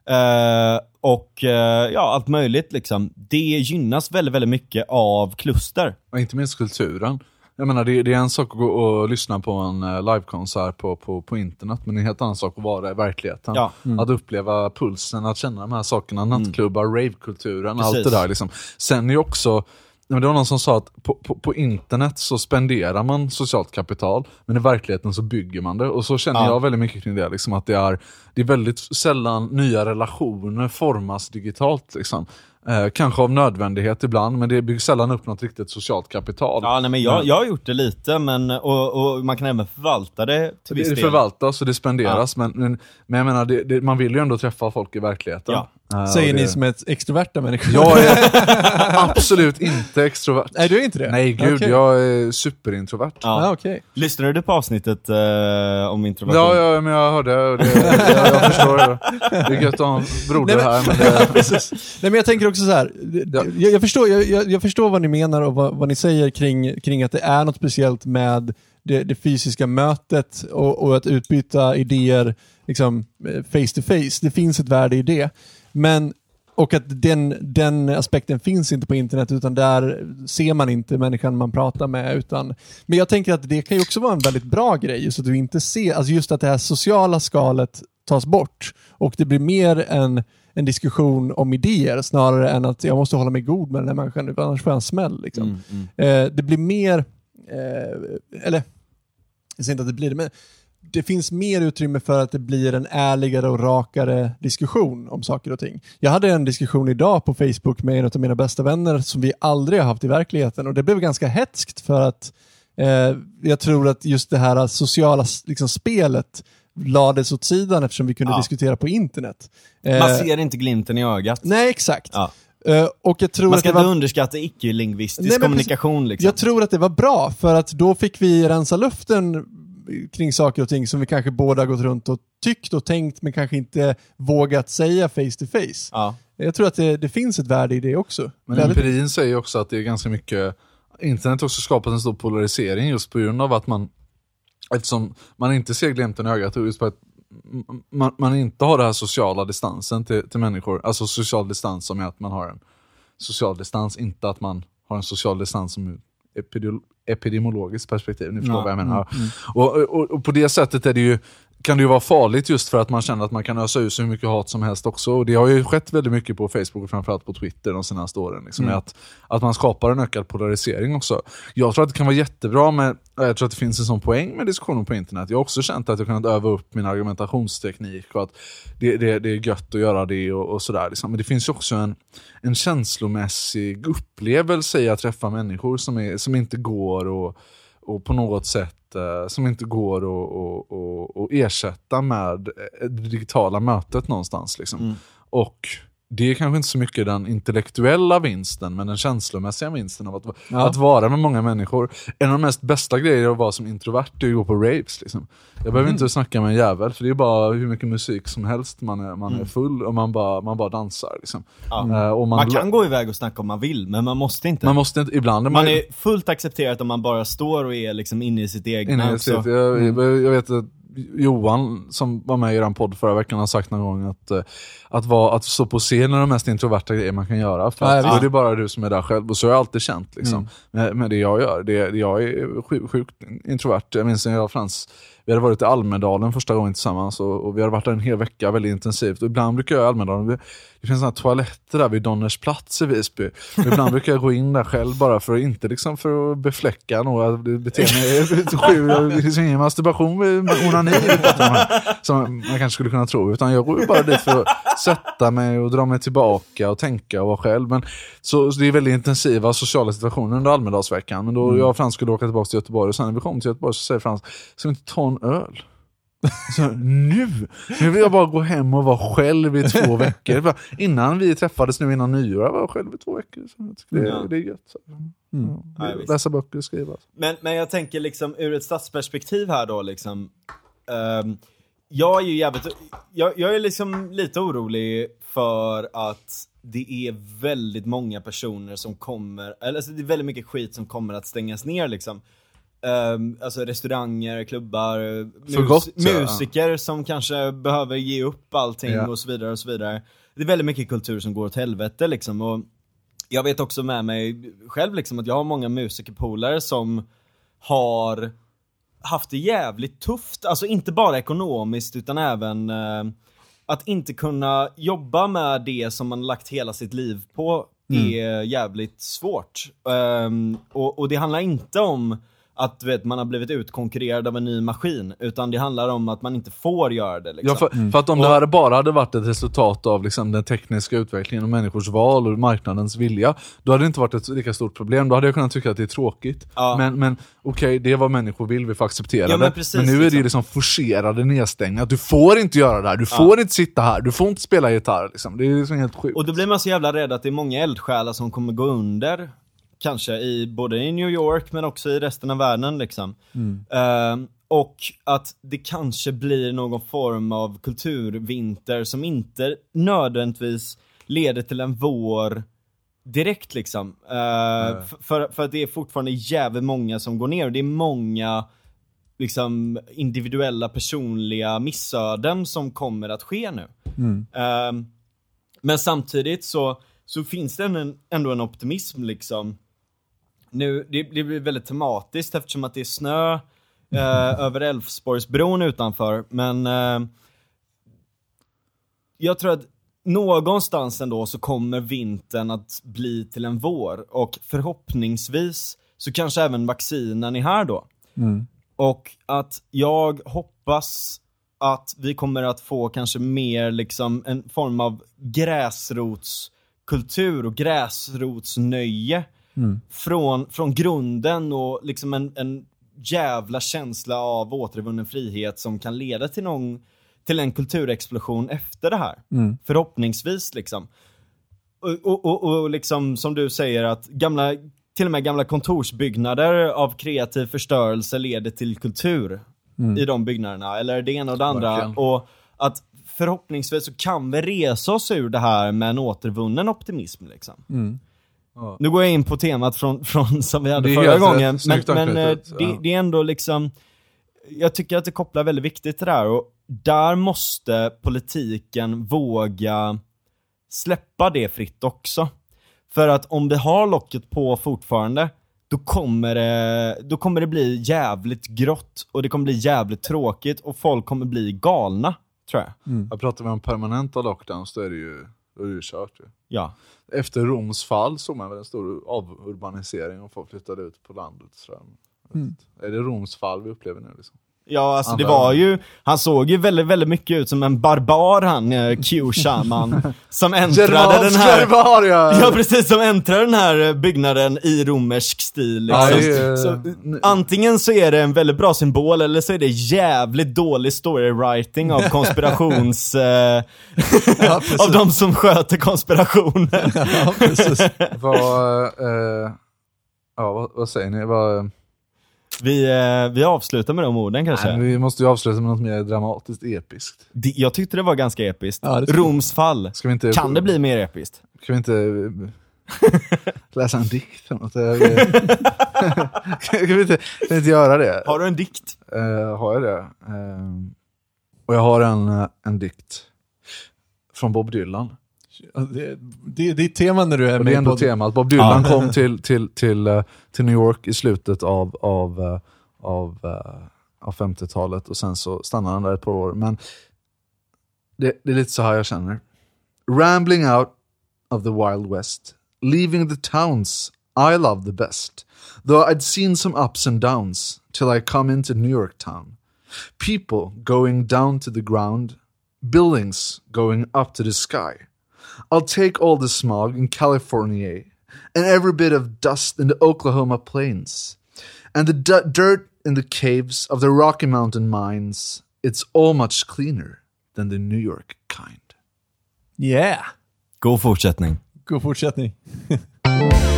Speaker 2: Eh, och eh, ja, allt möjligt liksom. Det gynnas väldigt, väldigt mycket av kluster.
Speaker 3: Och inte minst kulturen. Jag menar, det, det är en sak att gå och lyssna på en eh, livekonsert på, på, på internet, men det är en helt annan sak att vara i verkligheten.
Speaker 2: Ja.
Speaker 3: Att uppleva pulsen, att känna de här sakerna, nattklubbar, ravekulturen, allt det där. Liksom. Sen är också, men det var någon som sa att på, på, på internet så spenderar man socialt kapital, men i verkligheten så bygger man det. Och så känner
Speaker 2: Ja.
Speaker 3: jag väldigt mycket kring det, liksom, att det är, det är väldigt sällan nya relationer formas digitalt. Liksom. Eh, kanske av nödvändighet ibland, men det byggs sällan upp något riktigt socialt kapital.
Speaker 2: Ja, nej, men jag, jag har gjort det lite, men, och, och man kan även förvalta det till viss
Speaker 3: Det
Speaker 2: del.
Speaker 3: förvaltas och det spenderas, men, men, men jag menar, det, det, man vill ju ändå träffa folk i verkligheten.
Speaker 2: Ja.
Speaker 3: Eh,
Speaker 1: Säger
Speaker 3: och
Speaker 1: ni
Speaker 3: det,
Speaker 1: som är ett extroverta människor.
Speaker 3: Jag är *laughs* absolut inte extrovert.
Speaker 1: Nej, du är inte det?
Speaker 3: Nej gud,
Speaker 1: Okej.
Speaker 3: jag är superintrovert.
Speaker 2: Ja.
Speaker 1: Ja, okej.
Speaker 2: Lyssnade du på avsnittet eh, om introversion?
Speaker 3: Ja, ja, men jag hörde och det. *laughs* Jag, jag förstår. Det Det är gött att ha en broder
Speaker 1: Nej, men-
Speaker 3: här, men det. *laughs*
Speaker 1: Nej, men jag tänker också så här.
Speaker 3: Ja.
Speaker 1: Jag, jag, förstår, jag, jag, jag förstår vad ni menar och vad, vad ni säger kring, kring att det är något speciellt med det, det fysiska mötet och, och att utbyta idéer liksom, eh, face to face. Det finns ett värde i det. Men, och att den, den aspekten finns inte på internet utan där ser man inte människan man pratar med. Utan, men jag tänker att det kan ju också vara en väldigt bra grej, just att du inte ser, alltså just att det här sociala skalet tas bort och det blir mer en, en diskussion om idéer snarare än att jag måste hålla mig god med den här människan, annars får jag en smäll. Liksom.
Speaker 2: Mm, mm.
Speaker 1: Eh, det blir mer, eh, eller jag säger inte att det blir det, men det finns mer utrymme för att det blir en ärligare och rakare diskussion om saker och ting. Jag hade en diskussion idag på Facebook med en av mina bästa vänner som vi aldrig har haft i verkligheten och det blev ganska hetskt för att eh, jag tror att just det här sociala liksom, spelet lades åt sidan eftersom vi kunde
Speaker 2: Ja.
Speaker 1: diskutera på internet. Eh,
Speaker 2: Man ser inte glimten i ögat.
Speaker 1: Nej, exakt.
Speaker 2: Ja.
Speaker 1: Eh, och jag tror
Speaker 2: Man
Speaker 1: att
Speaker 2: ska
Speaker 1: det
Speaker 2: inte
Speaker 1: var...
Speaker 2: underskatta icke-lingvistisk kommunikation. Liksom.
Speaker 1: Jag tror att det var bra, för att då fick vi rensa luften kring saker och ting som vi kanske båda gått runt och tyckt och tänkt, men kanske inte vågat säga face to face.
Speaker 2: ja.
Speaker 1: Jag tror att det, det finns ett värde i det också.
Speaker 3: men
Speaker 1: Väldigt-
Speaker 3: empirin säger också att det är ganska mycket, internet har också skapat en stor polarisering just på grund av att man, eftersom man inte ser glimten i ögat och just på att man, man inte har den här sociala distansen till, till människor, alltså social distans som är att man har en social distans, inte att man har en social distans som epidemiolo- epidemiologiskt perspektiv, ni förstår
Speaker 2: Ja,
Speaker 3: vad jag menar. Och, och, och på det sättet är det ju, kan det ju vara farligt just för att man känner att man kan ösa ut så mycket hat som helst också. Och det har ju skett väldigt mycket på Facebook och framförallt på Twitter de senaste åren. Liksom, med att, att man skapar en ökad polarisering också. Jag tror att det kan vara jättebra med, jag tror att det finns en sån poäng med diskussioner på internet. Jag har också känt att jag kunnat öva upp min argumentationsteknik och att det, det, det är gött att göra det och, och sådär. Liksom. Men det finns ju också en, en känslomässig upplevelse i att träffa människor som, är, som inte går och, och på något sätt eh, som inte går att och, och, och ersätta med eh, det digitala mötet någonstans. Liksom.
Speaker 2: Mm.
Speaker 3: Och det är kanske inte så mycket den intellektuella vinsten, men den känslomässiga vinsten av att,
Speaker 1: Ja.
Speaker 3: att vara med många människor. En av de mest bästa grejerna att vara som introvert är att gå på raves. Liksom. Jag behöver
Speaker 2: Mm.
Speaker 3: inte snacka med en jävel, för det är bara hur mycket musik som helst. Man är, man är
Speaker 2: Mm.
Speaker 3: full och man bara, man bara dansar. Liksom.
Speaker 2: Ja.
Speaker 3: Och man,
Speaker 2: Man kan gå iväg och snacka om man vill, men man måste inte.
Speaker 3: man måste inte, ibland är man,
Speaker 2: Man är fullt accepterat om man bara står och är liksom inne i sitt egna
Speaker 3: inne i
Speaker 2: också.
Speaker 3: sitt, jag, jag, jag vet att Johan som var med i er podd förra veckan har sagt någon gång att, eh, att, vara, att stå på scen är de mest introverta grejer man kan göra. För
Speaker 1: Ja,
Speaker 3: att,
Speaker 1: visst.
Speaker 3: då är det bara du som är där själv. Och så har jag alltid känt liksom, med, med det jag gör. Det, det- jag är sjukt, sjukt introvert. Jag minns när jag och Frans vi hade varit i Almedalen första gången tillsammans och, och vi hade varit där en hel vecka väldigt intensivt. Och ibland brukar jag i Almedalen, det finns såna här toaletter där vid Donners plats i Visby. Ibland brukar jag gå in där själv bara för att inte liksom för att befläcka några beteenden. Det finns ingen masturbation med onani som man kanske skulle kunna tro. Utan jag går ju bara dit för att sätta mig och dra mig tillbaka och tänka och vara själv. Men, så, så det är väldigt intensiva sociala situationer under Almedalsveckan. Men då jag och Frans skulle åka tillbaka till Göteborg och sen när vi kom till Göteborg så säger Frans, ska vi inte ta en öl? Så, nu? Nu vill jag bara gå hem och vara själv i två veckor. *laughs* Innan vi träffades nu innan nyår, jag var själv i två veckor. Så det,
Speaker 2: Ja.
Speaker 3: det är gött. Så.
Speaker 2: Ja,
Speaker 3: Ja, läsa böcker och skriva.
Speaker 2: Men, men jag tänker liksom ur ett stadsperspektiv här då liksom. ehm, jag är ju jävligt, jag, jag är liksom lite orolig för att det är väldigt många personer som kommer, eller alltså det är väldigt mycket skit som kommer att stängas ner liksom. Um, alltså restauranger, klubbar, mus-
Speaker 3: gott, ja.
Speaker 2: musiker som kanske behöver ge upp allting
Speaker 3: Ja.
Speaker 2: och så vidare och så vidare. Det är väldigt mycket kultur som går åt helvete liksom och jag vet också med mig själv liksom att jag har många musikerpolare som har haft det jävligt tufft, alltså inte bara ekonomiskt utan även eh, att inte kunna jobba med det som man lagt hela sitt liv på är jävligt svårt. Ehm, och, och det handlar inte om att vet, man har blivit utkonkurrerad av en ny maskin, utan det handlar om att man inte får göra det. Liksom.
Speaker 3: Ja, för, för att om det här bara hade varit ett resultat av liksom den tekniska utvecklingen och människors val och marknadens vilja, då hade det inte varit ett lika stort problem. Då hade jag kunnat tycka att det är tråkigt.
Speaker 2: Ja.
Speaker 3: Men, men okej, det är vad människor vill, vi får acceptera
Speaker 2: Ja, men
Speaker 3: det.
Speaker 2: precis,
Speaker 3: men nu är det
Speaker 2: liksom.
Speaker 3: liksom forcerade nedstängningar. Du får inte göra det här, du får inte sitta här, du får inte spela gitarr. Liksom. Det är liksom helt sjukt.
Speaker 2: Och då blir man så jävla rädd att det är många eldsjälar som kommer gå under. Kanske i, både i New York men också i resten av världen liksom. Ehm, och att det kanske blir någon form av kulturvinter som inte nödvändigtvis leder till en vår direkt liksom. Ehm, f- för, för att det är fortfarande jävligt många som går ner och det är många liksom individuella personliga missöden som kommer att ske nu. Ehm, men samtidigt så, så finns det en, ändå en optimism liksom. Nu, det, det blir väldigt tematiskt eftersom att det är snö eh, över Älvsborgsbron utanför, men eh, jag tror att någonstans ändå så kommer vintern att bli till en vår och förhoppningsvis så kanske även vaccinen är här då. Och att jag hoppas att vi kommer att få kanske mer liksom en form av gräsrotskultur och gräsrotsnöje från, från grunden och liksom en, en jävla känsla av återvunnen frihet som kan leda till någon, till en kulturexplosion efter det här. Förhoppningsvis liksom. Och, och, och, och liksom som du säger att gamla, till och med gamla kontorsbyggnader av kreativ förstörelse leder till kultur i de byggnaderna, eller det ena och det andra.
Speaker 3: Verkligen.
Speaker 2: Och att förhoppningsvis så kan vi resa oss ur det här med en återvunnen optimism liksom.
Speaker 3: Ja.
Speaker 2: Nu går jag in på temat från, *laughs* från som vi hade
Speaker 3: Det
Speaker 2: förra gången, men, men eh, det,
Speaker 3: ja.
Speaker 2: det är ändå liksom jag tycker att det kopplar väldigt viktigt till det här och där måste politiken våga släppa det fritt också. För att om vi har locket på fortfarande, då kommer det, då kommer det bli jävligt grått och det kommer bli jävligt tråkigt och folk kommer bli galna, tror jag.
Speaker 3: Jag pratar vi om permanenta lockdowns, då är det ju, då är det ju kört. Ju.
Speaker 2: Ja.
Speaker 3: Efter Roms fall såg man väl en stor avurbanisering och folk flyttade ut på landet. Så Är det Roms fall vi upplever nu? Liksom?
Speaker 2: Ja, alltså det var ju, han såg ju väldigt, väldigt mycket ut som en barbar han, eh, Q-shaman, *laughs* som äntrade den här...
Speaker 3: barbar ja! *laughs*
Speaker 2: Ja precis, som äntrade den här eh, byggnaden i romersk stil liksom.
Speaker 3: Ja, är-
Speaker 2: så, Antingen så är det en väldigt bra symbol eller så är det jävligt dålig storywriting av *laughs* konspirations... eh, av de som sköter konspirationen.
Speaker 1: Ja, precis.
Speaker 3: Vad, eh, ja, vad, vad säger ni? Vad,
Speaker 2: Vi, eh, vi avslutar med de orden kanske.
Speaker 3: nej, vi måste ju avsluta med något mer dramatiskt episkt.
Speaker 2: Det- Jag tyckte det var ganska episkt.
Speaker 1: Ja.
Speaker 2: Roms fall.
Speaker 3: Ska vi inte,
Speaker 2: Kan det bli mer episkt?
Speaker 3: Ska vi inte *laughs* läsa en dikt eller något. *laughs* kan vi inte, kan inte göra det?
Speaker 2: Har du en dikt?
Speaker 3: Eh, har jag det? Eh, och jag har en, eh, en dikt från Bob Dylan.
Speaker 1: Det, det, det är tema när du är
Speaker 3: Och det
Speaker 1: med
Speaker 3: är ändå
Speaker 1: på
Speaker 3: temat. Bob Dylan
Speaker 2: Ja.
Speaker 3: kom *laughs* till, till, till, eh, till New York i slutet av, av, eh, av, eh, av 50-talet och sen så stannade han där ett par år. Men det, det är lite så här jag känner. Rambling out of the wild west, leaving the towns I love the best, though I'd seen some ups and downs till I come into New York town. People going down to the ground, buildings going up to the sky. I'll take all the smog in California and every bit of dust in the Oklahoma plains and the d- dirt in the caves of the Rocky Mountain mines. It's all much cleaner than the New York kind.
Speaker 1: Yeah!
Speaker 2: Go for God fortsättning.
Speaker 1: God fortsättning. *laughs*